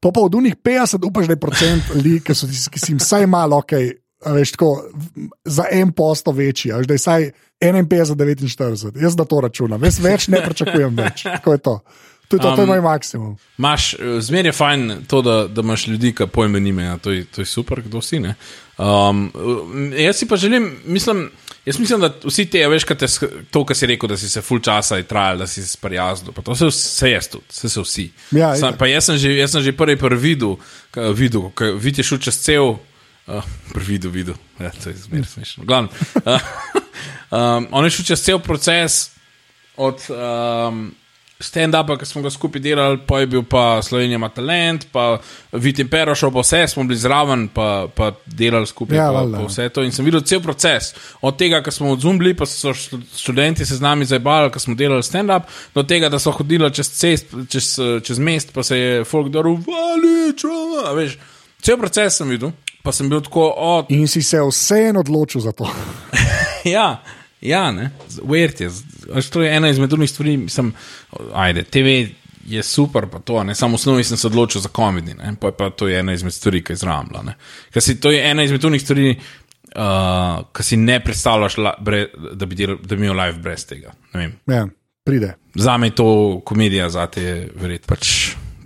Pa pa od unih 50 upaš, da je procent ljudi, ki, so, ki si jim vsaj malo ok, a veš, tako, za en posto večji, a veš, da je vsaj 51, 49. Jaz da to računam, jaz več ne pričakujem več. Tako je to. To je, to, to je Um, moj maksimum. Maš, eh, zmer je fajn to, da, da imaš ljudi, ki pojme nime. Ja, to, je, to je super, kdo si. ne. Um, eh, jaz si pa želim, mislim, jaz mislim, da vsi te, a veš, kaj te, to, kar si rekel, da si se full časa je trajal, da si se sprijaznil. To se vse jaz tudi, vse se vsi. Ja, Sam, pa jaz sem že, jaz sem že prvi prvi videl, ka- videl, ko vidiš šel čez cel. Uh, prvi videl, videl. Ja, to je zmer smešno. Glavno. Uh, um, on je šel čez cel proces od um, stand-upa, ki smo ga skupaj delali, pa je bil pa Slovenija ima talent, pa Vitim Perošov, pa vse smo bili zraven, pa, pa delali skupaj, Ja, pa, pa vse to. In sem videl cel proces. Od tega, ko smo odzumili, pa so štu- študenti se z nami zabavali, ko smo delali stand-up, do tega, da so hodili čez, cest, čez, čez mest, pa se je folk daril, valič, a veš. Cel proces sem videl, pa sem bil tako, o, In si se vseeno odločil za to. Ja, ja ne, verjete. To je ena izmed drugih stvari, mislim, ajde, TV je super, pa to, ne, samo v osnovi sem se odločil za komedi, ne, pa, je pa to je ena izmed stvari, ki je zramla. ne. Ker si to je ena izmed drugih stvari, uh, ki si ne predstavljaš, la, bre, da, bi del, da bi imel live brez tega. Ne. Ja, pride. Za me je to komedija, za te je verjetno pač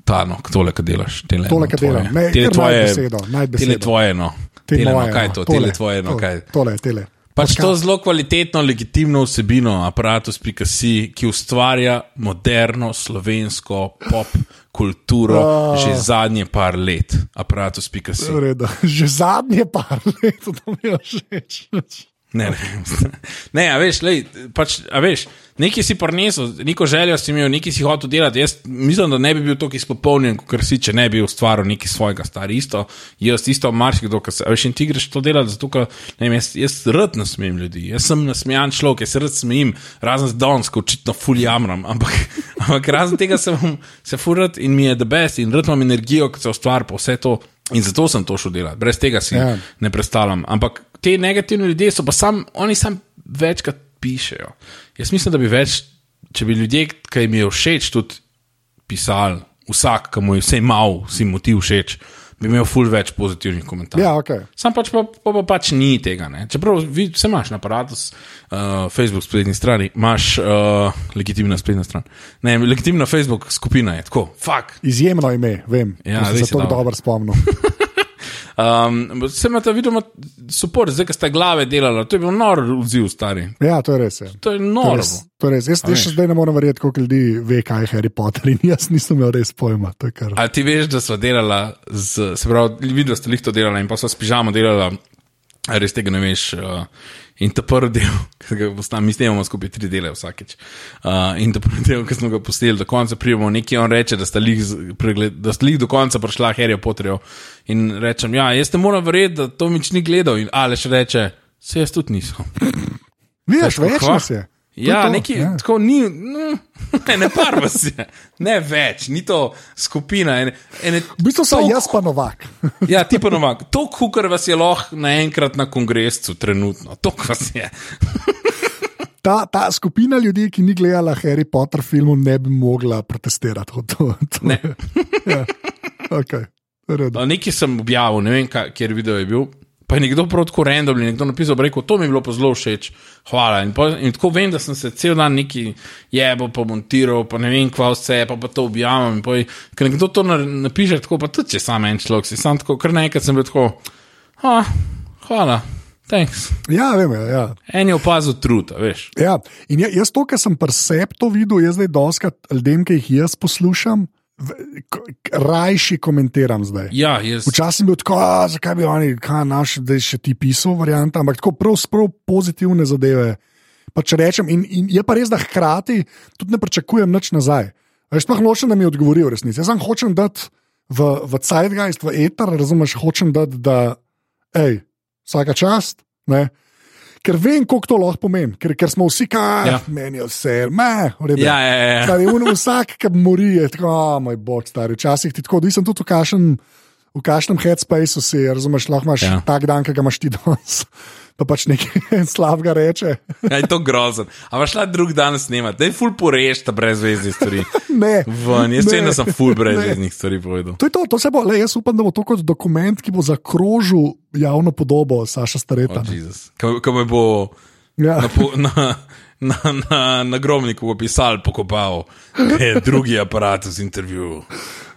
ta, no, tole, kar delaš. Tele, Tole, no, kar tvoje. delam. Ne, Tele kar tvoje, najd besedo, najd tele besedo. tvoje, no. Te Tele, no, moje, kaj je no, to, tole, tele tvoje, no, tole, kaj. Tole, tele. Pač to zelo kvalitetno, legitimno vsebino, aparatus.si, ki ustvarja moderno slovensko pop kulturo Ah. že zadnje par let. Aparatus.si. Redu. Že zadnje par let, to mi je všeč. Ne, ne, ne a veš, lej, pač, a veš, nekaj si prinesel, neko željo si imel, nekaj si hotel delati. Jaz mislim, da ne bi bil tako izpopolnjen, kot si, če ne bi ustvaril nekaj svojega, stari isto. Jaz isto, marsikdo, ki se, a veš, in ti greš to delati, zato ker, ne vem, jaz, jaz rad nasmejem ljudi, jaz sem nasmejan človek, jaz se rad smejim, razen z danes, ko očitno fuljamram, ampak, ampak razen tega se, bom, se furat in mi je the best in rad imam energijo, ki se ustvari pa vse to. In zato sem to šel delati, brez tega si Ja. ne predstavljam. Ampak te negativni ljudje so pa sam, oni sam večkrat pišejo. Jaz mislim, da bi več, če bi ljudje, ki jim je všeč, tudi pisali, vsak, ki mu je vse mal, si mu ti všeč, bi imel ful več pozitivnih komentarjev. Ja, ok. Sam pač pa, pa, pa pač ni tega. Ne? Čeprav vi, vse imaš na aparatu, uh, Facebook spletni strani, imaš uh, legitimna spletna stran. Ne, legitimna Facebook skupina je tako, fuck. Izjemno ime, vem. Ja, se tako dobro. spomnil. Um, se imate vidno suport, zdaj, ki ste glave delali, to je bil nor odziv, stari. Ja, to je res. Ja. To je To je noro. res, to je res. Jaz, jaz še zdaj ne morem verjeti, koliko ljudi ve, kaj je Harry Potter in jaz nisem imel res pojma. to je kar- A ti veš, da smo delali, z, se pravi, videl, ste lihto delali in pa so s pižamo delali, a res tega ne veš. Uh, in ta prvi del, ki ga posnamemo, mi snemamo skupaj tri dele vsakeč. Uh, in ta prvi del, ki smo ga postili, do konca pridemo, nekaj on reče, da sta lih, pregled, da sta lih do konca prišla Harry Potterjev. In rečem, ja, jaz ne morem verjeti, da to nič ni gledal. In Aleš reče, se jaz tudi nisem. Tako, več nas je. Ja, to, neki, ja. tako ni, no, ne, ne par vas je, ne več, ni to skupina. Ene, ene, V bistvu sem jaz pa novak. Ja, ti pa novak. To, kar vas je lahko naenkrat na kongresu, trenutno, to vas je. Ta, ta skupina ljudi, ki ni gledala Harry Potter filmov, ne bi mogla protestirati. To, to, to, Ne. ja. okay. No, Nekaj sem objavil, ne vem, kjer video je bil. Pa je nekdo prav tako randomni, nekdo napisal, rekel, to mi je bilo pa zelo všeč, hvala. In, po, in tako vem, da sem se cel dan neki jebo, pa montiral, pa ne vem, kva vse, pa, pa to objavim. poj- Ker nekdo to na- napiše, tako pa tudi če sam en človek, si sam tako, kar naenkrat sem bil tako, ah, hvala, thanks. Ja, vem, ja, ja. En je opazil trud, a veš. Ja, in ja- jaz to, kar sem presep to videl, jaz zdaj doskrat ljudem, ki jih jaz poslušam, rajši komentiram zdaj. Ja, jaz. Včasih sem bil tako, "A, zakaj bi oni, kaj naš, da je še ti pisal, varianta, ampak tako prav, prav pozitivne zadeve. Pa če rečem, in, in je pa res, da hkrati tudi ne pričakujem nič nazaj. Veš, pa hočem, da mi odgovori v resnici. Jaz sem hočem dati v, v Zeitgeist, v eter, razumeš, hočem dati, da, hej, vsaka čast. Ne? Ker vem, koliko to lahko pomeni, ker, ker smo vsi, kaj Ja. ja. meni vse, me, v redu. Ja, ja, ja. Stari, un, vsak, ki mori, je tako, oh, moj bog, stari. Včasih ti tako, nisem tudi v kašnem, v kašnem headspaceu si, razumeš, lahko imaš Ja. ja. tak dan, ki ga imaš ti danes. Pa pač nekaj slabega reče. Ja, je to grozen. A pa šla drug dan snemati, da je full poreš ta brezveznih stvari. Ne. Ven, jaz Ne. vem, da sem full Ne. brezveznih stvari povedal. To je to, to se bo, le, jaz upam, da bo to kot dokument, ki bo zakrožil javno podobo Saša Stareta. Oh, ne. Ko me bo ja. na, po- na, na, na, na grobniku pisal, pokopal, je drugi aparat z intervjujem.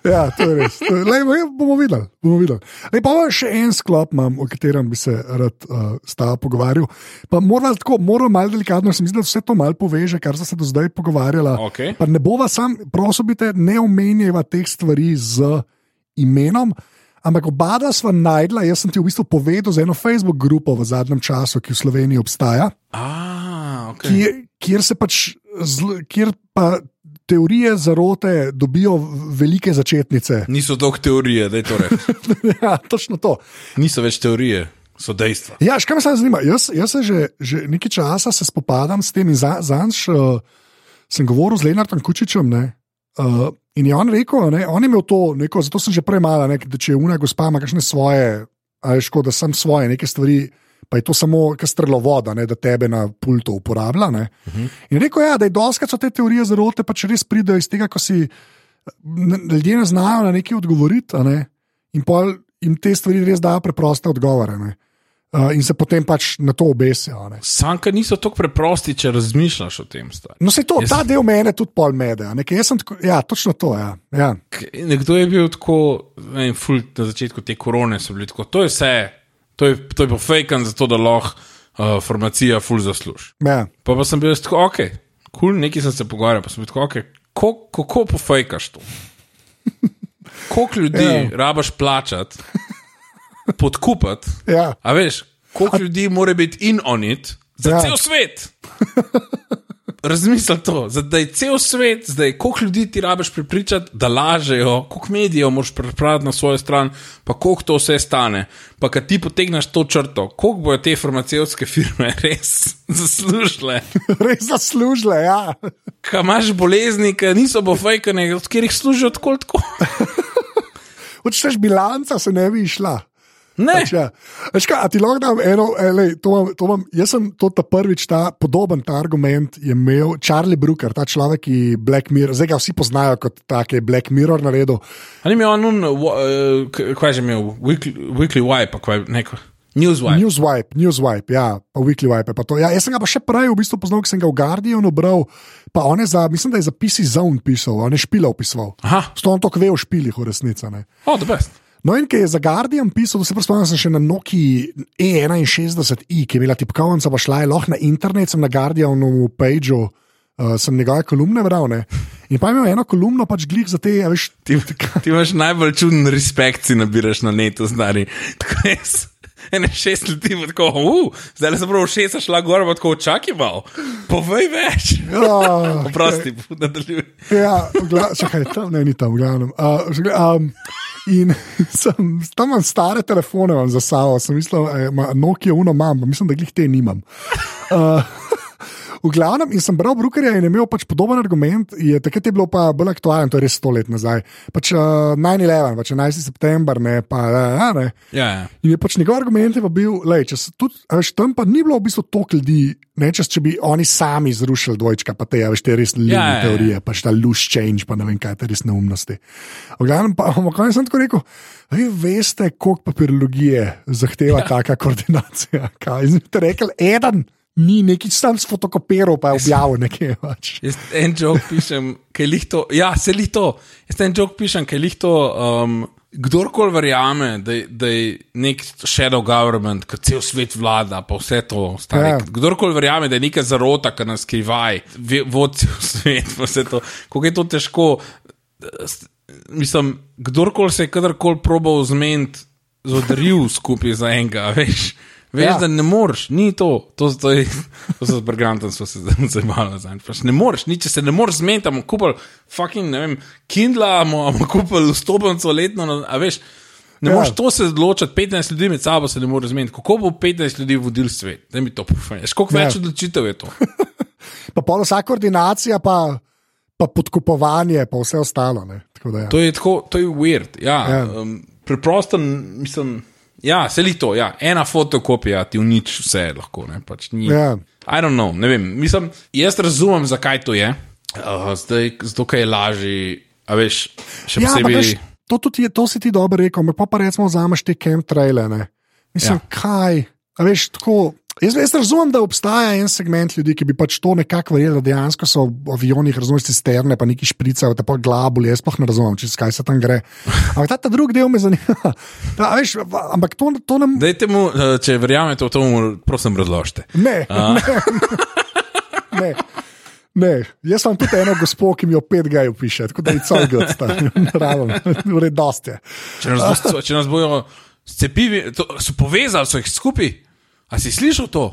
Ja, to je res. To je, lej, bomo videli. Bomo videli. Lej, pa še en sklop imam, o katerem bi se rad uh, s tabo pogovarjal. Pa moram tako, moram malo delikatno, se mi zdi, da vse to malo poveže, kar sem se do zdaj pogovarjala. Okay. Pa ne bova sam, prosim, te, ne omenjava teh stvari z imenom. Ampak oba dva sva najdla, jaz sem ti v bistvu povedal za eno Facebook grupo v zadnjem času, ki v Sloveniji obstaja, Ah, okay. kjer, kjer se pač, kjer pa teorije zarote dobijo velike začetnice. Niso dolg teorije, da je to reči. ja, točno to. Niso več teorije, so dejstva. Ja, škaj me samo zanima. Jaz, jaz se že, že nekaj časa se spopadam s tem za, zanj uh, sem govoril z Lenartom Kučičem. Ne, uh, in je on rekel, ne, on je imel to, neko, zato sem že prej mala, ne, da če je una gospa ima kakšne svoje, ali škoda, da sem svoje neke stvari. Pa je to samo strlovoda, ne, da tebe na pultu uporablja. Uh -huh. In rekel je, ja, da je doskrat so te teorije zarote, pač res pridejo iz tega, ko si ljudje ne znajo na nekaj odgovoriti, ne, in pol jim te stvari res dajo preproste odgovore. Ne. Uh, in se potem pač na to obesijo. Sanka niso tako preprosti, če razmišljaš o tem. Stari. No, se to, Jaz- ta del mene tudi pol mede. a ne, ker jaz sem Tako, ja, točno to. Ja. Ja. Nekdo je bil tako, ne vem, ful, na začetku te korone so bili tako, to je vse, to je, to je pofejkan, zato da lahko uh, farmacija, full zasluž. Ja. Pa, pa sem bil tako, ok, kul, cool, nekaj sem se pogovarjal, pa sem bil tako, ok, ko, kako pofajkaš to? Koliko ljudi Ja. rabaš plačati, podkupati? Ja. A veš, koliko ljudi mora biti in on it za ja. cel svet? Razmisli to, da je cel svet, zdaj, koliko ljudi ti rabiš prepričati, da lažejo, koliko medijev moraš pripraviti na svojo stran, pa koliko to vse stane. Pa kad ti potegneš to črto, koliko bojo te farmacevtske firme res zaslužile. Res zaslužile, ja. Kaj imaš bolezni, ki niso bofajkane, od katerih služijo tako. Odšteješ bilanca, se ne bi išla. Ne, Pač, ja. Veš kaj, a ti lahko dam eno, eh, lej, to imam, to imam, jaz sem to ta prvič, ta podoben ta argument je imel Charlie Brooker, ta človek, ki Black Mirror, zdaj ga vsi poznajo kot take Black Mirror naredil. ali mi je on, un, uh, kaj je že imel, weekly, weekly wipe, kaj neko, news wipe. Newswipe, Newswipe, ja, pa Weekly Wipe. Pa to. ja, jaz sem ga pa še prej v bistvu poznal, ker sem ga v Guardianu bral, pa on je za, mislim, da je za PC Zone pisal, on je špila opisoval. Aha, Sto on to kve v špilih, v resnici. oh, the best. No, in ki je za Guardian pisal, da se spomnim, sem še na Noki E61i, ki je imela tipkovnica, pa šla je lahko na internet, sem na Guardianu pageu, uh, sem njegove kolumne bral. Ne? In pa imel eno kolumno, pač glih za te, a veš, Ti, ti imaš najbolj čuden respekt, si nabiraš na netu, znani. Tako jaz, ene šest ljudi, bo tako, uh, zdaj sem prav šest, šla gor, pa tako očakival. Povej več. ja, Oprosti, nadaljuj. Ja, čakaj, tam ne, ni tam, glavnem. Uh, že gla- um, in sem, tam imam stare telefone imam za sabo, sem mislil, eh, Nokia uno imam, mislim, da glih te nimam. Uh, V glavnem, in sem bral Brookerja in imel pač podoben argument, je, takrat je bilo pa bolj aktualen, to je res sto let nazaj. Pač uh, 9-11, pač 11. september, ne, pa uh, ne. Ja, ja. In je pač njegov argument je pa bil, da tam pa ni bilo v bistvu toliko ljudi, ne čez, če bi oni sami zrušili dvojčka, pa te, a veš, te res ljubne Ja, ja, ja. teorije, pač ta loose change, pa ne vem kaj, te res neumnosti. V glavnem pa na koncu sem tako rekel, vi veste, koliko papirologije zahteva ja. taka koordinacija. Kaj? In ste rekli, eden. Ni neki sam sfotokopiral, pa je objavil nekaj. Pač. Jaz en jok pišem, ki je lihto. Ja, se lihto. Jaz en jok pišem, ki je lihto. Um, kdorkoli verjame, da, da je nek shadow government, ki cel svet vlada, pa vse to. Stari, Ja. ja. Kdorkoli verjame, da je neka zarota, ki nas skrivaj, vodi cel svet, pa vse to. Kako je to težko. Mislim, kdorkoli se je kadarkoli probal zmeniti, zodril skupaj za enega, veš. Veš, Ja. da ne moreš, ni to, to, to, je, to so z Bergantom smo se zabavali nazaj. Pač ne moreš, ni, če se ne moreš zmeniti, bomo kupili fucking, ne vem, Kindle, bomo kupili vstopnico letno, no, a veš. Ne Ja. moreš to se odločiti, 15 ljudi med sabo se ne more zmeniti. Kako bo 15 ljudi vodil svet? Da mi to poveš. Koliko Ja. več odločitev je to? Pa pol vsa koordinacija, pa, pa podkupovanje, pa vse ostalo. ne. Tako da, ja. To je tako, to je weird. Ja. ja. Um, preprosto, mislim, ja, se li to, ja, ena fotokopija ti uniči vse, lahko ne. Pač ni, Ja. I don't know, ne vem. Mislim, jaz razumem, zakaj to je. Uh, zdaj, zato, je lažje, a veš, še Ja, posebej. veš, to, tudi to si ti dobro rekel, pa, pa recimo vzameš te chemtraile. ne. Mislim. Ja. kaj. A veš, tako, jaz, jaz razumem, da obstaja en segment ljudi, ki bi pač to nekako verjeli, da dejansko so v avionih, razumeš, cisterne, pa neki špricajo, te pa glabuli, jaz sploh ne razumem, čez kaj se tam gre. Ampak ta, ta drugi del me zanima. Ta, a veš, ampak to, to nam. Dajte mu, uh, če verjamete v to, prosim razložite. Ne, ne, ne. Ne, jaz sem tudi eno gospo, ki mi jo pet gaj piše, tako da je cel god naravno, ure dosti. je. Če nas, bo, če nas bojo cepivi, to, so povezali, so jih skupaj. A si slišal to?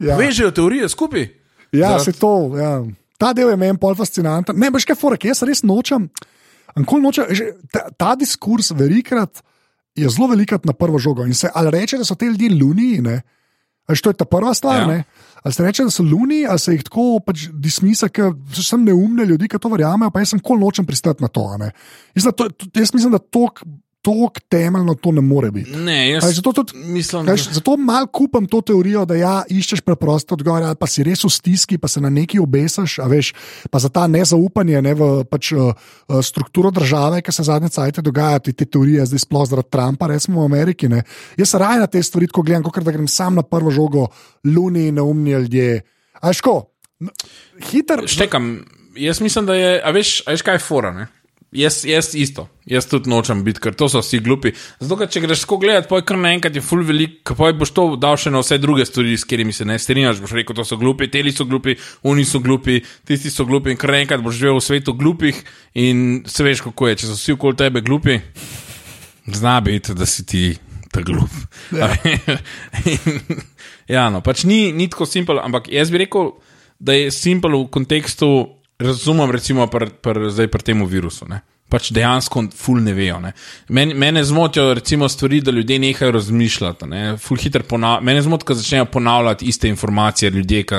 Ja. Vežejo teorije skupaj. Ja, Zaradi- se to. Ja. Ta del je meni pol fascinanten. Ne, veš kaj, forek, jaz res nočem. Nočem že, ta, ta diskurs velikrat je zelo velikrat na prvo žogo. In se ali reče, da so te ljudje luniji, ne? Ali to je ta prva stvar, ja. Ne? Ali se reče, da so luniji, ali se jih tako pač dismisa, ker so sem neumne ljudi, ki to verjamejo, pa jaz sem kol nočem pristati na to. ne. Jaz, da to, to, jaz mislim, da tok, tok temeljno to ne more biti. Ne, jaz zato tudi mislim, Veš, zato malo kupam to teorijo, da ja, iščeš preprosto odgovor, ali pa si res v stiski, pa se na neki obesaš, a veš, pa za ta nezaupanje ne, v pač, uh, uh, strukturo države, ki se zadnje cajtke dogaja, te, te teorije, zdaj sploh zaradi Trumpa, recimo v Ameriki. Ne. Jaz raje na te stvari, ko gledam, kot da grem sam na prvo žogo, luni, neumni ljudje. A veš, ko, n- hiter. štekam. Jaz mislim, da je, a veš, a veš kaj je fora. Ne? Jaz, jaz isto, jaz tudi nočem biti, ker to so vsi glupi. Zato, ker če greš tako gledati, poj kar naenkrat je full velik, poj boš to dal še na vse druge stvari, s katerimi se ne strinjaš. Boš rekel, to so glupi, teli so glupi, oni so glupi, tisti so glupi in kar naenkrat boš živel v svetu glupih in se veš, kako je. Če so vsi okoli tebe glupi, zna biti, da si ti ta glup. Ja, ja no, pač ni, ni tako simpel, ampak jaz bi rekel, da je simpel v kontekstu razumem, recimo, pr, pr, zdaj pri tem virusu. Ne? Pač dejansko ful ne vejo. Ne? Men, mene zmotijo recimo stvari, da ljudje nehajo razmišljati. Ne? Ful hitro ponavljajo. Mene zmotijo, da začnejo ponavljati iste informacije ljudje, ki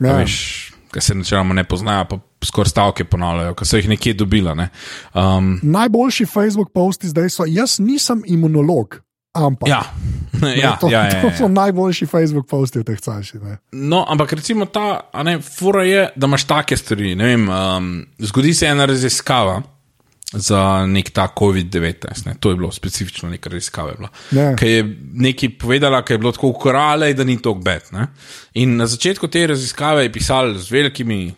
ja. se načeloma ne poznajo, pa skoraj stavke ponavljajo, ki so jih nekje dobila. Ne? Um, Najboljši Facebook posti zdaj so: jaz nisem imunolog. Ampak, ja, ja, to, ja, ja, to ja. so najboljši Facebook posti v teh časih. No, ampak recimo ta, a ne, fura je, da imaš take stvari. Vem, um, zgodi se ena raziskava za nek ta COVID-19, ne, to je bilo specifično neka raziskava. Ja. Ki je nekaj povedala, ki je bilo tako ukorale, da ni to gbet. In na začetku te raziskave je pisal z velikimi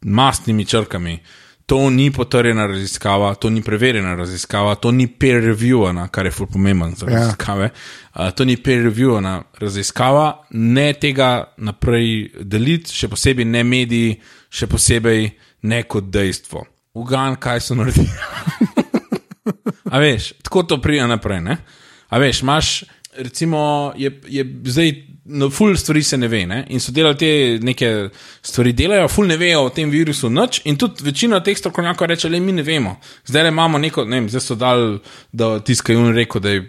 mastnimi črkami. To ni potrjena raziskava, to ni preverjena raziskava, to ni peer-reviewana, kar je fully pomemben za Ja. raziskave. Uh, to ni peer-reviewana raziskava, ne tega naprej deliti, še posebej ne mediji, še posebej ne kot dejstvo. Ugan, kaj so naredili. A veš, tako to prija naprej. Ne? A veš, imaš, recimo, je, je zdaj, no, ful stvari se ne ve, ne? in so delali te neke stvari, delajo, ful ne vejo o tem virusu nič, in tudi večina teh strokovnjakov reče, le mi ne vemo. Zdaj le imamo neko, ne vem, zdaj so dal, da tiskaj un rekel, da je,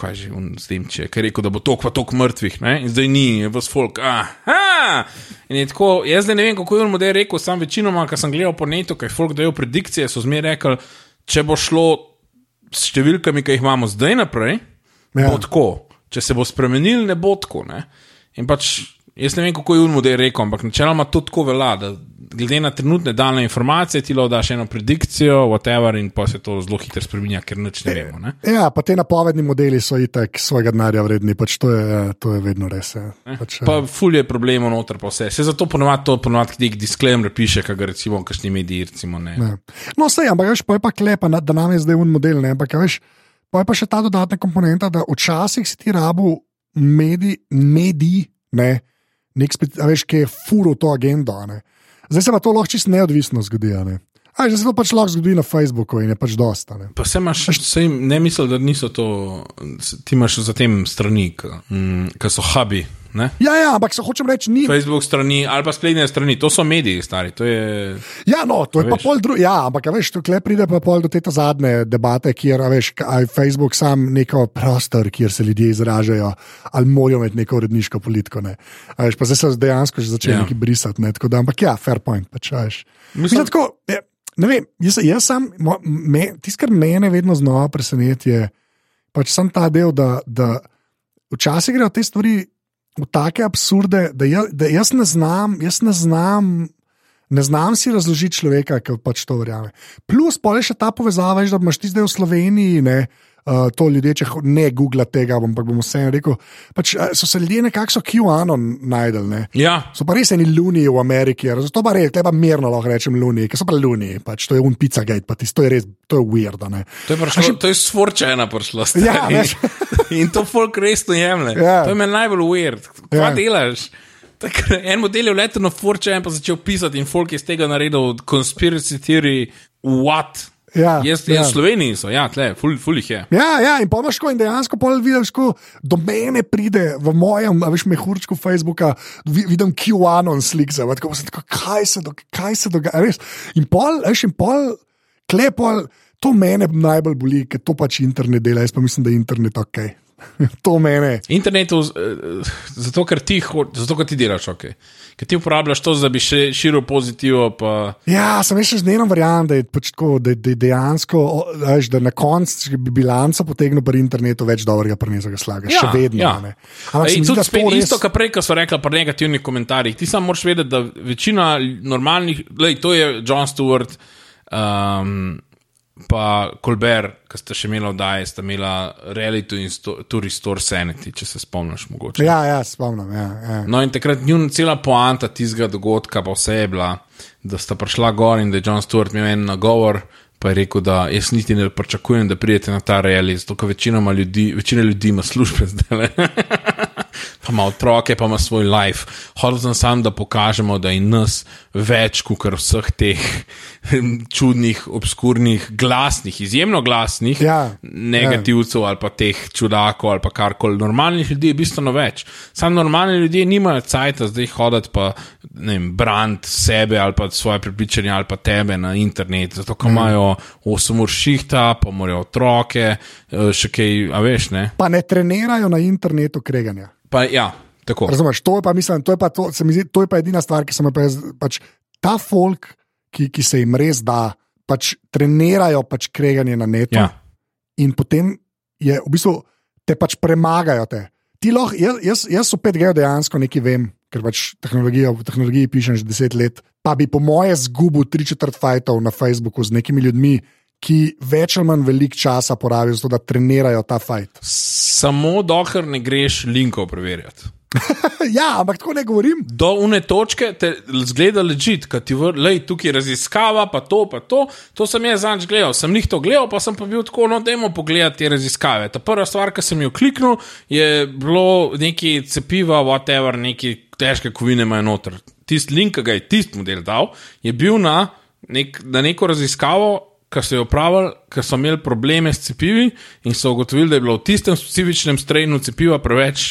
kaj že, un zdemče, ker je rekel, da bo tok pa tok mrtvih, ne? in zdaj ni, je vas folk, aha! In je tako, jaz zdaj ne vem, kako je on model rekel, sam večinoma, kar sem gledal po netu, kaj folk dajo predikcije, so zmeraj rekli, če bo šlo s številkami, ki jih imamo zdaj naprej, ja. bo tako. Če se bo spremenil, ne bo tako. Ne? In pač jaz ne vem, kako je Unmo rekel, ampak načeloma to tako velja, da glede na trenutne dane informacije ti lahko daš eno predikcijo, whatever, in pa se to zelo hitro spremenja, ker nič ne vemo. Ne? Ja, pa te napovedni modeli so itek svojega denarja vredni, pač to je, to je vedno res. ja. Pač, Pa ful je problemov noter, pa vse. Se zato ponovadi to ponovadi nek disclaimer piše, kaj ga recimo kakšni mediji recimo ne. Ne. No, sej, ampak veš, pa je pa klepa, da nam je zdaj un model. Ne? Ampak veš, pa je pa še ta dodatna komponenta, da včasih si ti rabu mediji, medij, ne, nek spet, veš, ki je furo to agendo. Ne? Zdaj se pa to lahko čisto neodvisno zgodi. Ne? A, že se to pač lahko zgodi na Facebooku in je pač dosta. Ne? Pa se imaš, sej, ne misliš, da niso to, ti imaš za tem strani, ki so hubi. Ne? Ja, ja, ampak se hočem reči, ni. Facebook strani ali pa spletne strani, to so mediji, stari. To je, Ja, no, to je A pa veš. pol drugo. Ja, ampak veš, tukaj pride pa pol do te zadnje debate, kjer veš, kaj Facebook sam neko prostor, kjer se ljudje izražajo, ali morajo imeti neko uredniško politiko. Ne. A Veš, pa zdaj so dejansko že začeli Ja. ja. nekaj brisati. Ne, tako da, ampak ja, fair point. Pač, veš. Mislim- Mislim, tako, je, ne vem, jaz, jaz sam, tisto, kar mene vedno znova preseneti, je pač sam ta del, da, da včasih grejo te stvari v take absurde, da, ja, da jaz ne znam, jaz ne znam. Ne znam si razložiti človeka, ki pač to verjame. Plus, pa je še ta povezava, veš, da imaš ti zdaj v Sloveniji, ne, uh, to ljudje, če ne googla tega, ampak bom vseeno rekel. Pač, uh, so se ljudje nekako so QAnon najdel. Ne. ja, So pa res eni luni v Ameriki, zato pa res, treba mirno lahko rečem luni, ker so pa luni, pač to je un pizzagate, pa tisto to je res, to je weird. Ne. to je prišlo, to je svorčena prišla. Ja, veš. In to folk resno jemlje. Ja. To je meni najbolj weird. Kaj Ja. delaš? Tak, en model je letel na Forčen, pa začel pisati, in folk je iz tega naredil conspiracy theory, what? Ja, jaz, ja. jaz v Sloveniji so, ja, tle, ful, ful jih je. Ja, ja, in pomaš ko in dejansko pol vidiš, ko do mene pride v mojem, a veš, mehurčku Facebooka, vi, vidim QAnon slik, za tako, tako, kaj se, dog, kaj se dogaja, veš. In pol, veš, in pol, klepol, to mene najbolj boli, ker to pač internet dela, jaz pa mislim, da je internet ok. to mene. Internetu, eh, zato ker ti, zato, ker ti delaš, ok. Ker ti uporabljaš to, da bi še širil pozitivo, pa Ja, sem še z dnevom verjamem, da je pač tako, da, da je dejansko, veš, da na koncu, če bi bilanco potegnil pri internetu, več dobrega prinesel slaga, še vedno. Ja. ne. Ampak Ej, tudi da spet, to res- isto, kar prej, ko so rekli pri negativnih komentarjih. Ti samo moraš vedeti, da večina normalnih, lej, to je John Stewart, um, pa Colbert, ki sta še imela oddaje, sta imela reality in sto, to restore sanity, če se spomniš mogoče. Ja, ja, spomnim. Ja, ja. No, in takrat njun cela poanta tistega dogodka pa vse je bila, da sta prišla gor in da je John Stewart imel en nagovor, pa je rekel, da jaz niti ne pričakujem, da pridete na ta realij, zato ker večina ljudi ima službe zdaj. Pa ima otroke, pa ima svoj life. Hotel sem sam, da pokažemo, da je nas več kot vseh teh čudnih, obskurnih, glasnih, izjemno glasnih Ja, negativcev ali pa teh čudakov ali pa karkoli. Normalnih ljudi je bistveno več. Sam normalni ljudje nimajo cajt, zdaj hoditi pa brant sebe ali pa svoje prepričanje ali pa tebe na internet, zato ker imajo 8 ur šihta, pa morajo otroke, eh, še kaj, a veš ne. Pa ne trenirajo na internetu kreganja. Pa ja, tako. Razumeš, to je pa, mislim, to je pa, to, zdi, to je pa edina stvar, ki se mi pa, pač ta folk, ki, ki se jim res da, pač trenirajo pač kreganje na netu. Ja. in potem je v bistvu te pač premagajo. Te. Ti Lahko, jaz, jaz, jaz o 5G dejansko nekaj vem, ker pač tehnologijo, v tehnologiji pišem že 10 let. Pa bi po moje zgubil tri četrt fajtov na Facebooku z nekimi ljudmi, ki več ali manj veliko časa porabijo za to, da trenirajo ta fajt. Samo dokler ne greš linkov preverjati. ja, ampak tako ne govorim. Do une točke te zgleda ležit, ki ti vrne, tukaj raziskava, pa to, pa to. To sem jaz zanj gledal, sem jih to gledal, pa sem pa bil tako, no, dajmo pogledati te raziskave. Ta prva stvar, ki sem jo kliknil, je bilo neki cepiva, whatever, neki težke kovine imajo noter. Tisti link, ki ga je tisti model dal, je bil na, nek, na neko raziskavo. Ker so jo upravili, ker so imeli probleme s cepivi in so ugotovili, da je bilo v tistem specifičnem strejnu cepiva preveč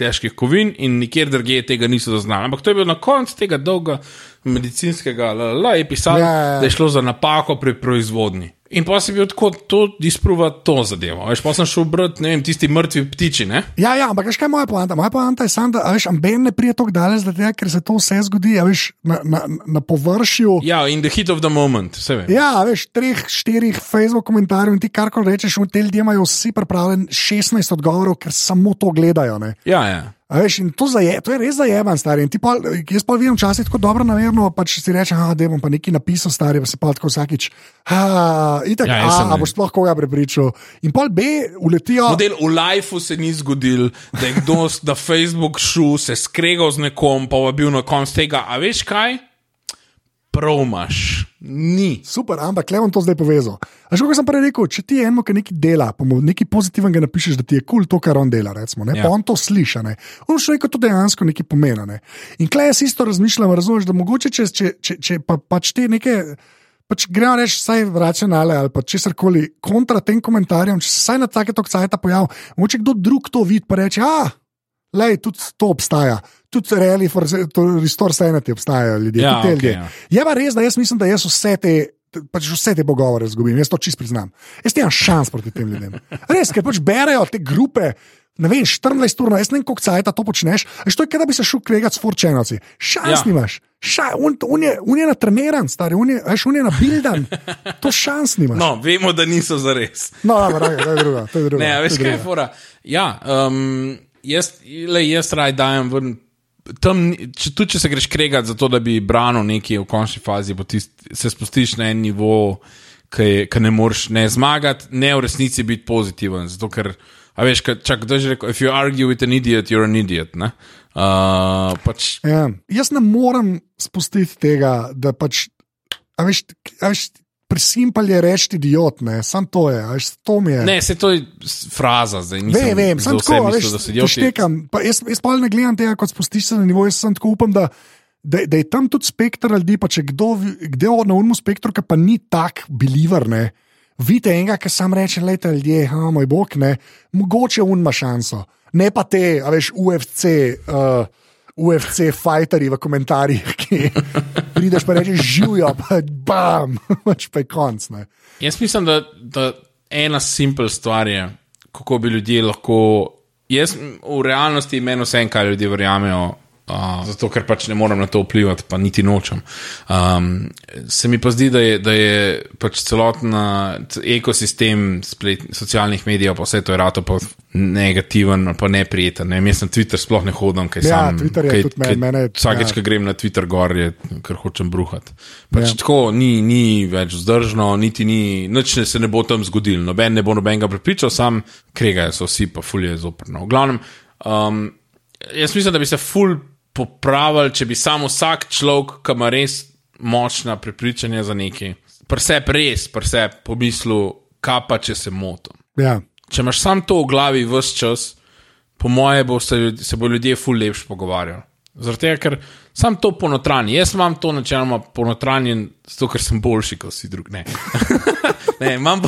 težkih kovin, in nikjer drugje tega niso zaznali. Ampak to je bilo na koncu tega dolga medicinskega, la, la, je pisalo, Ja, ja, ja. da je šlo za napako pri proizvodnji. In pa si bil tako, to disprova to zadevo. Veš, pa sem šel brati, ne vem, tisti mrtvi ptiči, ne? Ja, ja, ampak veš, kaj je moja poanta? Moja poanta je samo, da veš, amben ne prije tako daleč, zaradi tega, ker se to vse zgodi a veš, na, na, na površju. Ja, in the heat of the moment, vse vem. Ja, veš, treh, štirih Facebook komentarjev in ti karkoli rečeš, in te ljudje imajo vsi pripravljen 16 odgovorov, ker samo to gledajo. Ne? Ja, ja. A Veš, in to, zaje, to je res zajeban, stari. In ti Pol, jaz pa vidim včasih tako dobro namerno, pač si rečeš, da bom pa nekaj napisal, stari, pa se pa tako vsakič. Ha, itak, Ja, a, a boš sploh koga prepričal. In pol B, uletijo. Model v lifeu se ni zgodil, da je kdo na Facebook šel, se skregal z nekom, pa je bil na koncu tega. A veš kaj? Prav imaš. Ni. Super, ampak le bom to zdaj povezal. A že kot sem prej rekel, če ti eno, ki nekaj dela, nekaj pozitivnega napišeš, da ti je kul cool to, kar on dela, recimo, ne, Ja. pa on to sliši, ne. on še rekel, to dejansko nekaj pomeni. Ne. In klej jaz isto razmišljam, razumeš, da mogoče če, če, če, če pa, pač te neke. Pač gremo reči, vsaj racionale ali pa česar koli kontra tem komentarjem, če se vsaj na take tokcajta pojavi, mogoče kdo drug to vidi, pa reče, ah, lej, tudi to obstaja, tudi reali, for, to restore sanity obstajajo ljudje, Ja, okej, ljudje. ja. Je pa res, da jaz mislim, da jaz vse te. Pač vse te pogovore izgubim, jaz to čist priznam. Jaz nimam šans proti tem ljudem. Res, ker pač berejo te grupe, ne vem, 14 ur, no, jaz ne vem, koliko cajt to počneš. Veš, to je, da bi se šel kregati s forčenovci. Šans Ja. nimaš, Ša, un, un, je, un je natreniran, stari, un je, veš, un je nabildan. To šans nimaš. No, vemo, da niso za res. no, no, no, to je drugo. To je drugo Ne, je veš, kaj je fora. Ja, um, jaz, le, jaz raj dajem ven. Tam, če, tudi če se greš kregati za to, da bi branil nekaj v končni fazi, tist, se spustiš na en nivo, ki ne moreš ne zmagati, ne v resnici biti pozitiven. Zato, ker, a veš, kaj, čak, kdo je že rekel, if you argue with an idiot, you're an idiot. Ne? Uh, pač, Ja, jaz ne morem spustiti tega, da pač. A veš, a veš, Prisimpal je reči idiot, ne, sam to je, veš, to mi je. ne, se to je fraza, zdaj nisem Vem, vem, za sem tako, mislil, veš, da se štekam. Pa Jaz, jaz pa ne gledam tega, kot spustiš se na nivo, jaz sem tako upam, da, da, da je tam tudi spektr ljudi, pa če kdo, kdo na unmu spektru, ki pa ni tak biliver, ne. Vidite enega, ki sam reče, lejte ljudje, ha, moj bog, ne, mogoče un ima šanso. Ne pa te, a veš, UFC. Uh, UFC fajterji v komentarjih, ki prideš pa rečeš živijo, pa bam, pač pa je konc. Ne. Jaz mislim, da, da ena simpel stvar je, kako bi ljudje lahko. Jaz v realnosti meni vse, kaj ljudje verjamejo, uh, zato ker pač ne morem na to vplivati, pa niti nočem. Um, se mi pa zdi, da je, da je pač celoten ekosistem splet, socialnih medijev, pa vse to je rato pa negativen ali pa neprijeten. Ne? Jaz na Twitter sploh ne hodim, kaj Ja, sam. Twitter je kaj, tudi kaj, mene- Vsakeč, ja. ko grem na Twitter gor, je kar hočem bruhati. Pač Ja. Tako ni, ni več vzdržno, niti ni, nič ne se ne bo tam zgodilo, noben ne bo nobenega prepričal, sam kregajo so vsi, pa fulje je zoprno. V glavnem, um, jaz mislim, da bi se ful popravili, če bi samo vsak človek, ki ima res močna prepričanja za nekaj, presep res, presep pomislu, kaj pa če se motim. Ja. Če imaš sam to v glavi vse čas, po moje bo se, se bo ljudje ful lepš pogovarjali. Zaradi tega, ker sam to ponotranjen. Jaz imam to načeloma ponotranjen, zato ker sem boljši kot vsi drugi. Ne, ne imam.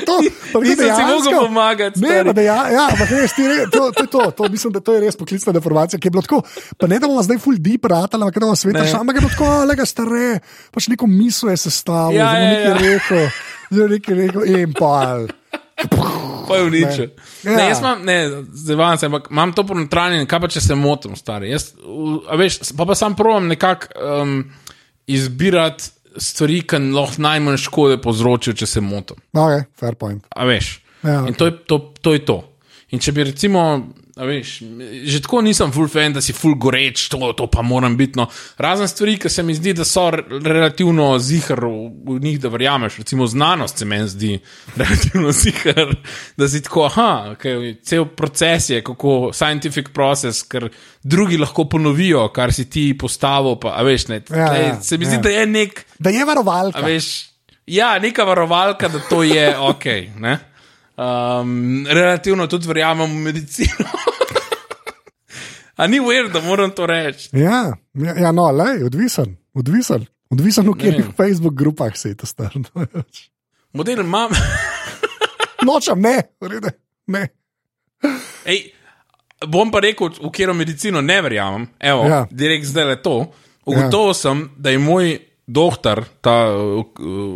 Pa to, pa Nisem si mogel pomagati, Ne, pa da ja, ja, ampak res, ti, to, to, to, to, mislim, da to je res poklicna deformacija, ki je bilo tako. Pa ne da bomo zdaj full deep ratali, ampak da bomo sveta šli, ampak je bilo tako, le ga stare, pač neko misel je sestavil, Ja, ja, ja, nekaj ja. rekel, zdaj nekaj rekel in pal. Pa je uničen. Ne. Ja. Ne, jaz imam, ne, zdaj se, ampak imam to ponotranjen, kaj pa če se motim, stari. Jaz, a veš, pa pa sam provam nekako um, izbirati stvari, ki lahko najmanj škode povzročijo, če se motim. Ok, fair point. A veš. Ja, In to je to, to je to. In če bi recimo, a veš, že tako nisem full fan, da si full goreč, to, to pa moram biti. No. Razen stvari, ki se mi zdi, da so re- relativno zihar v, v njih, da verjameš. Recimo znanost se meni zdi relativno zihar, da si tako, aha, okay, cel proces je, kako scientific process, ker drugi lahko ponovijo, kar si ti postavil. Pa, veš, ne, Ja, tlej, ja, se mi zdi, ja. da je nek. Da je varovalka. Veš, ja, neka varovalka, da to je ok. Ne? Um, relativno tudi verjamem v medicino. A ni ver, da moram to reči. Ja, ja, ja no, le, odvisen, odvisen. Odvisen v katerih. Facebook grupah si to star. Model imam. Nočem, ne, vrede, ne. Ej, bom pa rekel, v katero medicino ne verjamem. Evo, Ja. direkt zdaj le to. Ugotovil ja. sem, da je moj doktor, ta v,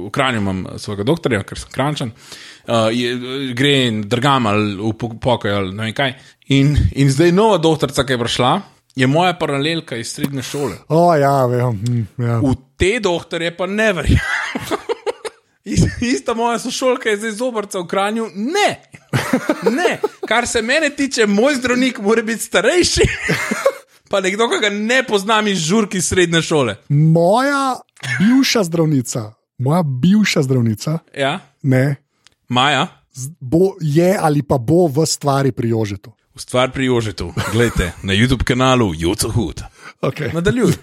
v Kranju imam svojega doktorja, ker sem krančan, uh, je, gre in drgam ali v po- pokoj ali ne vem kaj. In, in zdaj nova doktorica, ki je prišla, je moja paralelka iz srednje šole. O, ja, vem. hm, Ja. V te doktorje pa ne verjamem. Is- Ista moja sošolka je zdaj zobrca v Kranju. Ne, ne. Kar se mene tiče, moj zdravnik mora biti starejši. Pa nekdo, ki ga ne poznam iz žurki srednje šole. Moja bivša zdravnica, moja bivša zdravnica, Ja, ne, Maja, bo, je ali pa bo v stvari pri Jožetu. v stvar pri Jožetu, gledajte na YouTube kanalu Juco Hud. Okay. Nadaljuj.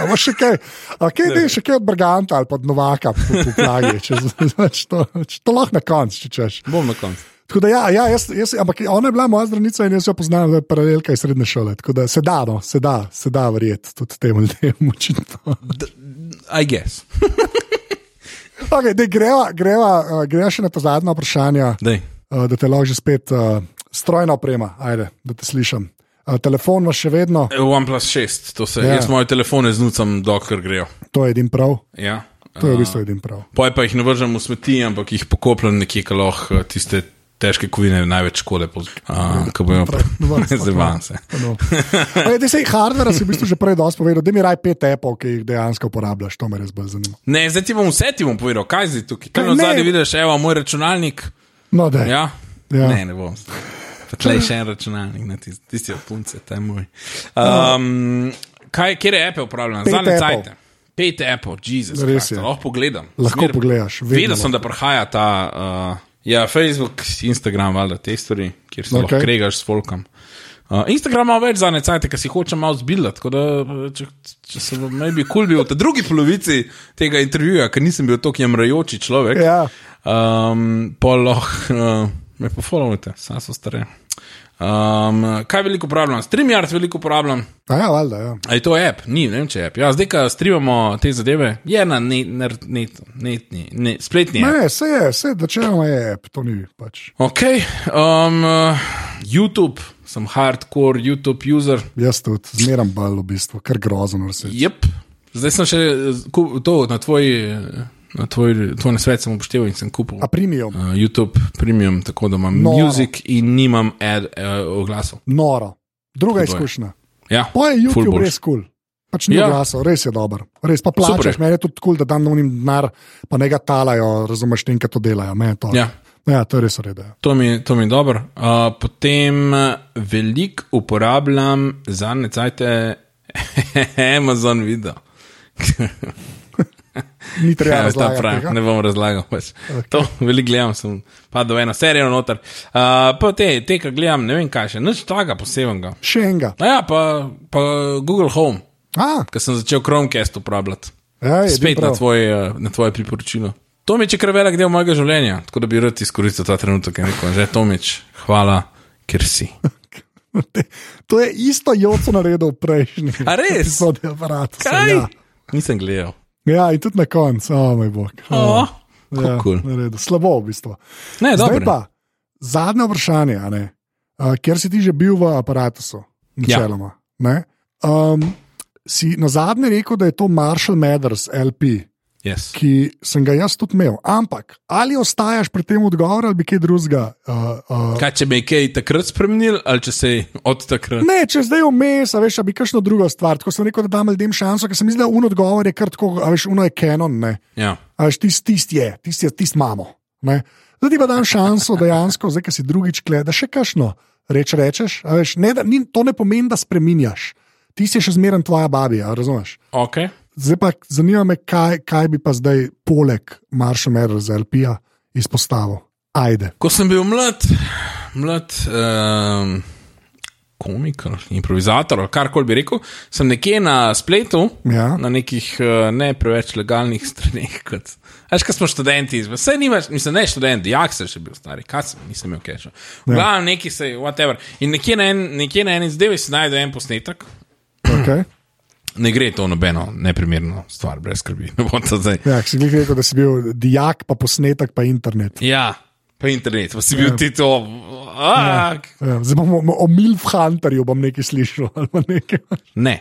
A imaš še kaj, a kaj ne, še kaj od Brganta ali pa od Novaka po, po plagi, če, če, to, če to lahko na koncu, če češ. Bom na koncu. Tako da, ja, ja jaz, jaz, ampak ona je bila moja zdravnica in jaz jo poznam, da je paralelka iz srednje šole. Tako da se da, no, se da, se da verjeti tudi tem ljudem, očitno. I guess. Okay, dej, greva, greva, uh, greva še na ta zadnja vprašanja, Dej. uh, da te lahko že spet uh, strojna oprema, ajde, da te slišim. Uh, telefon imaš še vedno, OnePlus 6, to se, Ja. ja. jaz moje telefone znucam, dokler grejo. to je edin prav. Ja. To je v bistvu edin prav. Poj pa jih ne vržem v smeti, ampak jih pokopljam nekje, ki lahko eh, tiste težke kovine največ škode. Ko bojo no, zabavan se. No. Sej, hardware si v bistvu že prej dosti povedal, da mi raj pet appov, ki jih dejansko uporabljaš, to me res bolj zanima. Ne, zdaj ti bom vse ti bom povedal, kaj zdaj tukaj. Kaj na zadnji vidiš, evo, moj računalnik. No, da. Ja? Ja. Ne, ne bom. Tlej še en računalnik, ne, tisti, tisti od punce, ta je moj. Um, kaj, kje je Apple upravljen? Pet Zadnje cajte. Pet Apple, Jezus, Res je. lahko pogledam. Lahko Zmer- pogledaš, Vedel sem, da prihaja ta, uh, ja, Facebook, Instagram, valjda te stvari, kjer se okay. Lahko kregaš s folkom. Uh, Instagram ima več zadnje cajte, ker si hočem malo zbildati, tako da če, če se bom maybe kul cool bil v tej drugi polovici tega intervjuja, ker nisem bil tako jemrajoči človek. Ja. Um, pol lahko uh, me pofollowujte, saj so stare. Um, kaj veliko uporabljam? StreamYard veliko uporabljam. Ja, valjda, ja. A je to app? Ni, ne vem če je app. Ja, zdaj, ko streamamo te zadeve, je na net, net, net, netni, ne, spletni. Ne, app. se je, se načeloma je app, to ni pač. Ok, um, YouTube, sem hardcore YouTube user. Jaz tudi zmeram bal v bistvu, kar grozno vse. Yep. Zdaj sem še eh, to na tvoj, na tvoj, tvoj nasvet sem upošteval in sem kupil. A premium, Uh, YouTube Premium, tako da imam Noro. muzik in nimam ad, uh, oglasov. noro. Druga je. izkušnja. Ja, Pa je YouTube boljše. res kul. Cool. Pač ni Ja. ja. glasov, res je dober. Res pa je. meni je tudi kul, cool, da dam novim denar, pa ne ga talajo, razumeš, tem, ki to delajo. je To. Ja. ja, to je res ureda. To mi, to mi je dobro. Uh, potem veliko uporabljam za necajte Amazon video. Ni treba Ja, ta razlagati. prav, tega. ne bom razlagal. Pač. Okay. To veliko gledam, sem padel eno serijo noter. Uh, pa te, te, ki gledam, ne vem kaj še, nič takega posebnega. Še enega. A ja, pa, pa Google Home, ker sem začel Chromecast uporabljati. Ja, je, Spet na tvoje, na tvoje priporočilo. Tomič je kar velik del mojega življenja, tako da bi rad izkoristil ta trenutek in rekel: že Tomič, hvala, ker si. To je isto joco naredil v prejšnji. A res? aparata. Kaj? Ja. Nisem gledal. Ja, in tudi na koncu, oh, moj bog. Oh, ja, cool. Slabo v bistvu. Ne, Zdaj dobro. pa zadnje vprašanje, a ne? uh, ker si ti že bil v aparatu, načeloma. Ja. Um, si na zadnje rekel, da je to Marshall Mathers LP, Yes. ki sem ga jaz tudi imel. Ampak ali ostajaš pri tem odgovoru ali bi kaj drugega? Uh, uh, Kaj, če bi kaj takrat spremenil, ali če se od takrat? Ne, če zdaj vmes, veš, bi kakšno drugo stvar. Tako sem rekel, da dam ljudem šanso, ker sem mislil, da un odgovor je kar tako, a veš, uno je kanon. Ja. A veš, tist, tist je, tist je, tist imamo. Ne? Zdaj ti pa dam šanso dejansko, zdaj, ki si drugič gleda, da še kakšno reč rečeš. Veš, ne, da, ni, to ne pomeni, da spreminjaš. Ti si še zmeraj tvoja babija, a razumeš? Okay. Zdaj pa zanima me, kaj, kaj bi pa zdaj poleg Marša Mera z LP-ja izpostavil. Ajde. Ko sem bil mlad, mlad um, komik, improvizator, ali karkoli bi rekel, sem nekje na spletu, Ja. na nekih uh, ne preveč legalnih straneh. Kot, Veš, kaj smo študenti, vse nimaš, mislim, ne študent, jak se še bil stari, kaj sem, nisem imel keša. V glavnem neki se, whatever. In nekje na, en, nekje na eni zadevi se najde en posnetek. Okay. Ne gre to nobeno neprimerno stvar, brez skrbi. Ja, si glih rekel, da si bil dijak, pa posnetek, pa internet. Ja, pa internet, pa si bil ti to. A, Ja, zdaj bomo o, o Milf Hunterju bom nekaj slišal. Nekaj. Ne.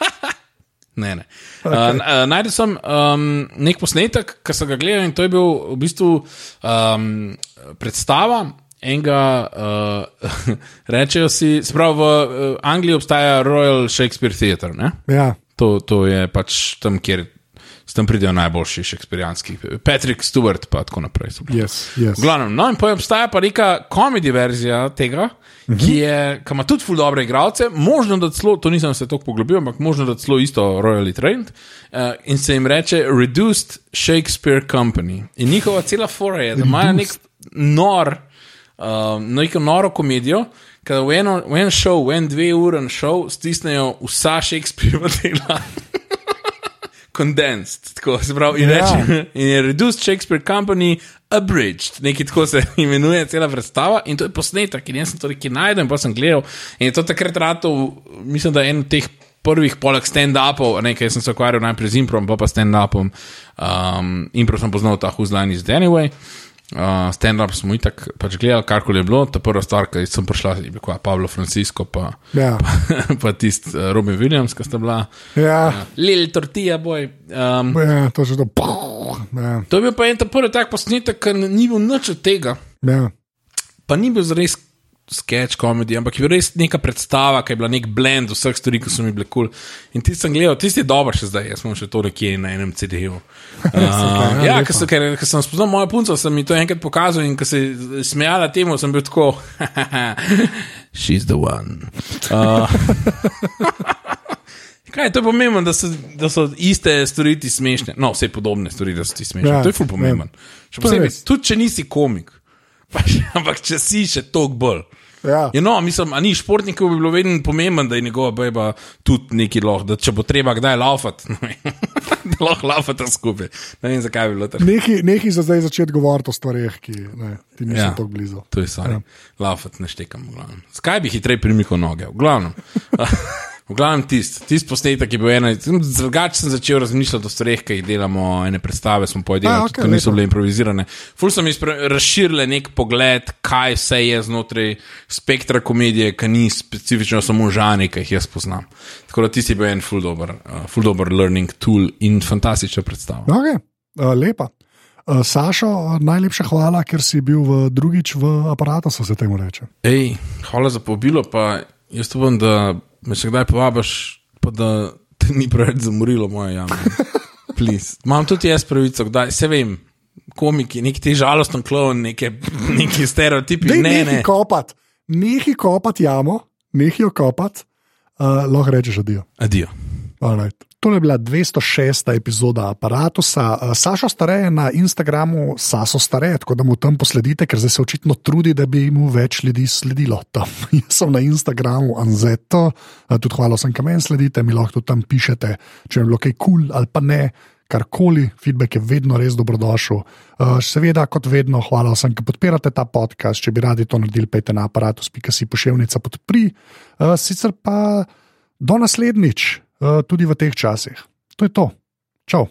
ne, ne. Okay. Uh, Najdel sem um, nek posnetek, ki sem ga gledal in to je bil v bistvu um, predstava. Enega, uh, rečejo si, sprav v uh, Angliji obstaja Royal Shakespeare Theatre. Ne? Ja, To, to je pač tam, kjer tam pridejo najboljši šekspirijanski, Patrick Stewart, pa tako naprej. yes, yes. Glavnem, no, in potem obstaja pa neka komedija verzija tega, uh -huh. ki, je, ki ima tudi ful dobre igralce, možno da celo, to nisem se tako poglobil, ampak možno da celo isto Royally Trained, uh, in se jim reče Reduced Shakespeare Company. In njihova cela fora je, da imajo nek nor, uh, neko noro komedijo. Ker v, eno, v en šov, v en dve uren šov, stisnejo vsa Shakespeareova dela. Condensed, tako se pravi, in, Ja. reče, in je Reduced Shakespeare Company Abridged, nekaj tako se imenuje cela predstava. In to je posnetek, in jaz sem to nekaj najdel, in pa sem gledal. In je to takrat ratov, mislim, da je en od teh prvih poleg stand-upov, nekaj sem se ukvarjal najprej z improm, pa pa stand-upom. Um, impro sem poznal ta Who's Line is Anyway. Uh, stand-up smo itak pač gledali, karkoli je bilo. Ta prva stvar, ki sem prišla, je bil Pablo Francisco, pa, Ja. pa, pa tisti uh, Robin Williams, ki sta bila. Ja, Lil Tortilla Boy. Um, ja, to to. Ja, to je bil pa en ta prvi tak posnetek, ker ni bil nič od tega. ja. Pa ni bil res sketch komedij, ampak je bil res neka predstava, ki je bila nek blend vseh stvari, ki so mi bile kul. Cool. In ti sem gledal, tisti je dober še zdaj, jaz sem še to nekje na enem CD-ju. Uh, ja, ja, ker, so, ker, ker sem spoznal mojo punco, sem mi to enkrat pokazal in ko se je smejala temu, sem bil tako, she's the one. Uh, Kaj je to pomembno, da so, da so iste stvari ti smešne? No, vse podobne stvari, da so ti smešne. Ja, Ja, to je ful pomemben. Še To je posebej, tudi če nisi komik, pa še, ampak če si še toliko bolj. Ja. Ja, no, mislim, a ni športnikov bi bilo vedno pomembno, da je njegova beba tudi neki loh, da če bo treba kdaj laufati, da lahko laufata skupaj. Ne vem, zakaj bi bilo tako. Nekaj, nekaj za zdaj začeti govoriti o stvareh, ki ne, ti niso Ja. tako blizu. To je stvar. Ja. Laufati ne štekam, v glavnem. Zakaj bi hitreje premikal noge? V glavnem. V glavnem tisti tist posnetek je bil ena, drugače sem začel razmišljati o stvareh, ki jih delamo, ene predstave smo pojedeli, okay, ki niso bile improvizirane. Ful so mi razširile nek pogled, kaj vse je znotraj spektra komedije, ki ni specifično samo žani, ki jih jaz poznam. Tako da tisti je bil en ful dober, uh, ful dober learning tool in fantastična predstava. Okay. Uh, lepa. Uh, Sašo, najlepša hvala, ker si bil v, drugič v aparatu, se temu reče. Ej, hvala za povabilo, pa jaz upam, da me še kdaj povabiš, pa da te ni preveč zamorilo moje jame. Please. Imam tudi jaz pravico, kdaj se vem. Komiki, neki ti žalosten klon, neke, neki stereotipi. Dej Ne, nehi ne. kopat, nehi kopat jamo, nehi jo kopat, uh, lahko rečeš adijo. Adijo. Alright. Tole je bila 206. epizoda aparata. Saša Stare je na Instagramu Saso Stare, tako da mu tam posledite, ker se očitno trudi, da bi mu več ljudi sledilo. Tam. Jaz sem na Instagramu Anzeto, tudi hvala vsem, ki meni sledite, mi lahko tam pišete, če je bilo kaj kul cool ali pa ne. Karkoli, feedback je vedno res dobrodošel. Uh, seveda, kot vedno, hvala vsem, ki podpirate ta podcast. Če bi radi to naredili, pejte na aparatus.si pošiljnica podpri. Uh, sicer pa do naslednjič. Eh, tudi v teh časih. To je to. Čau.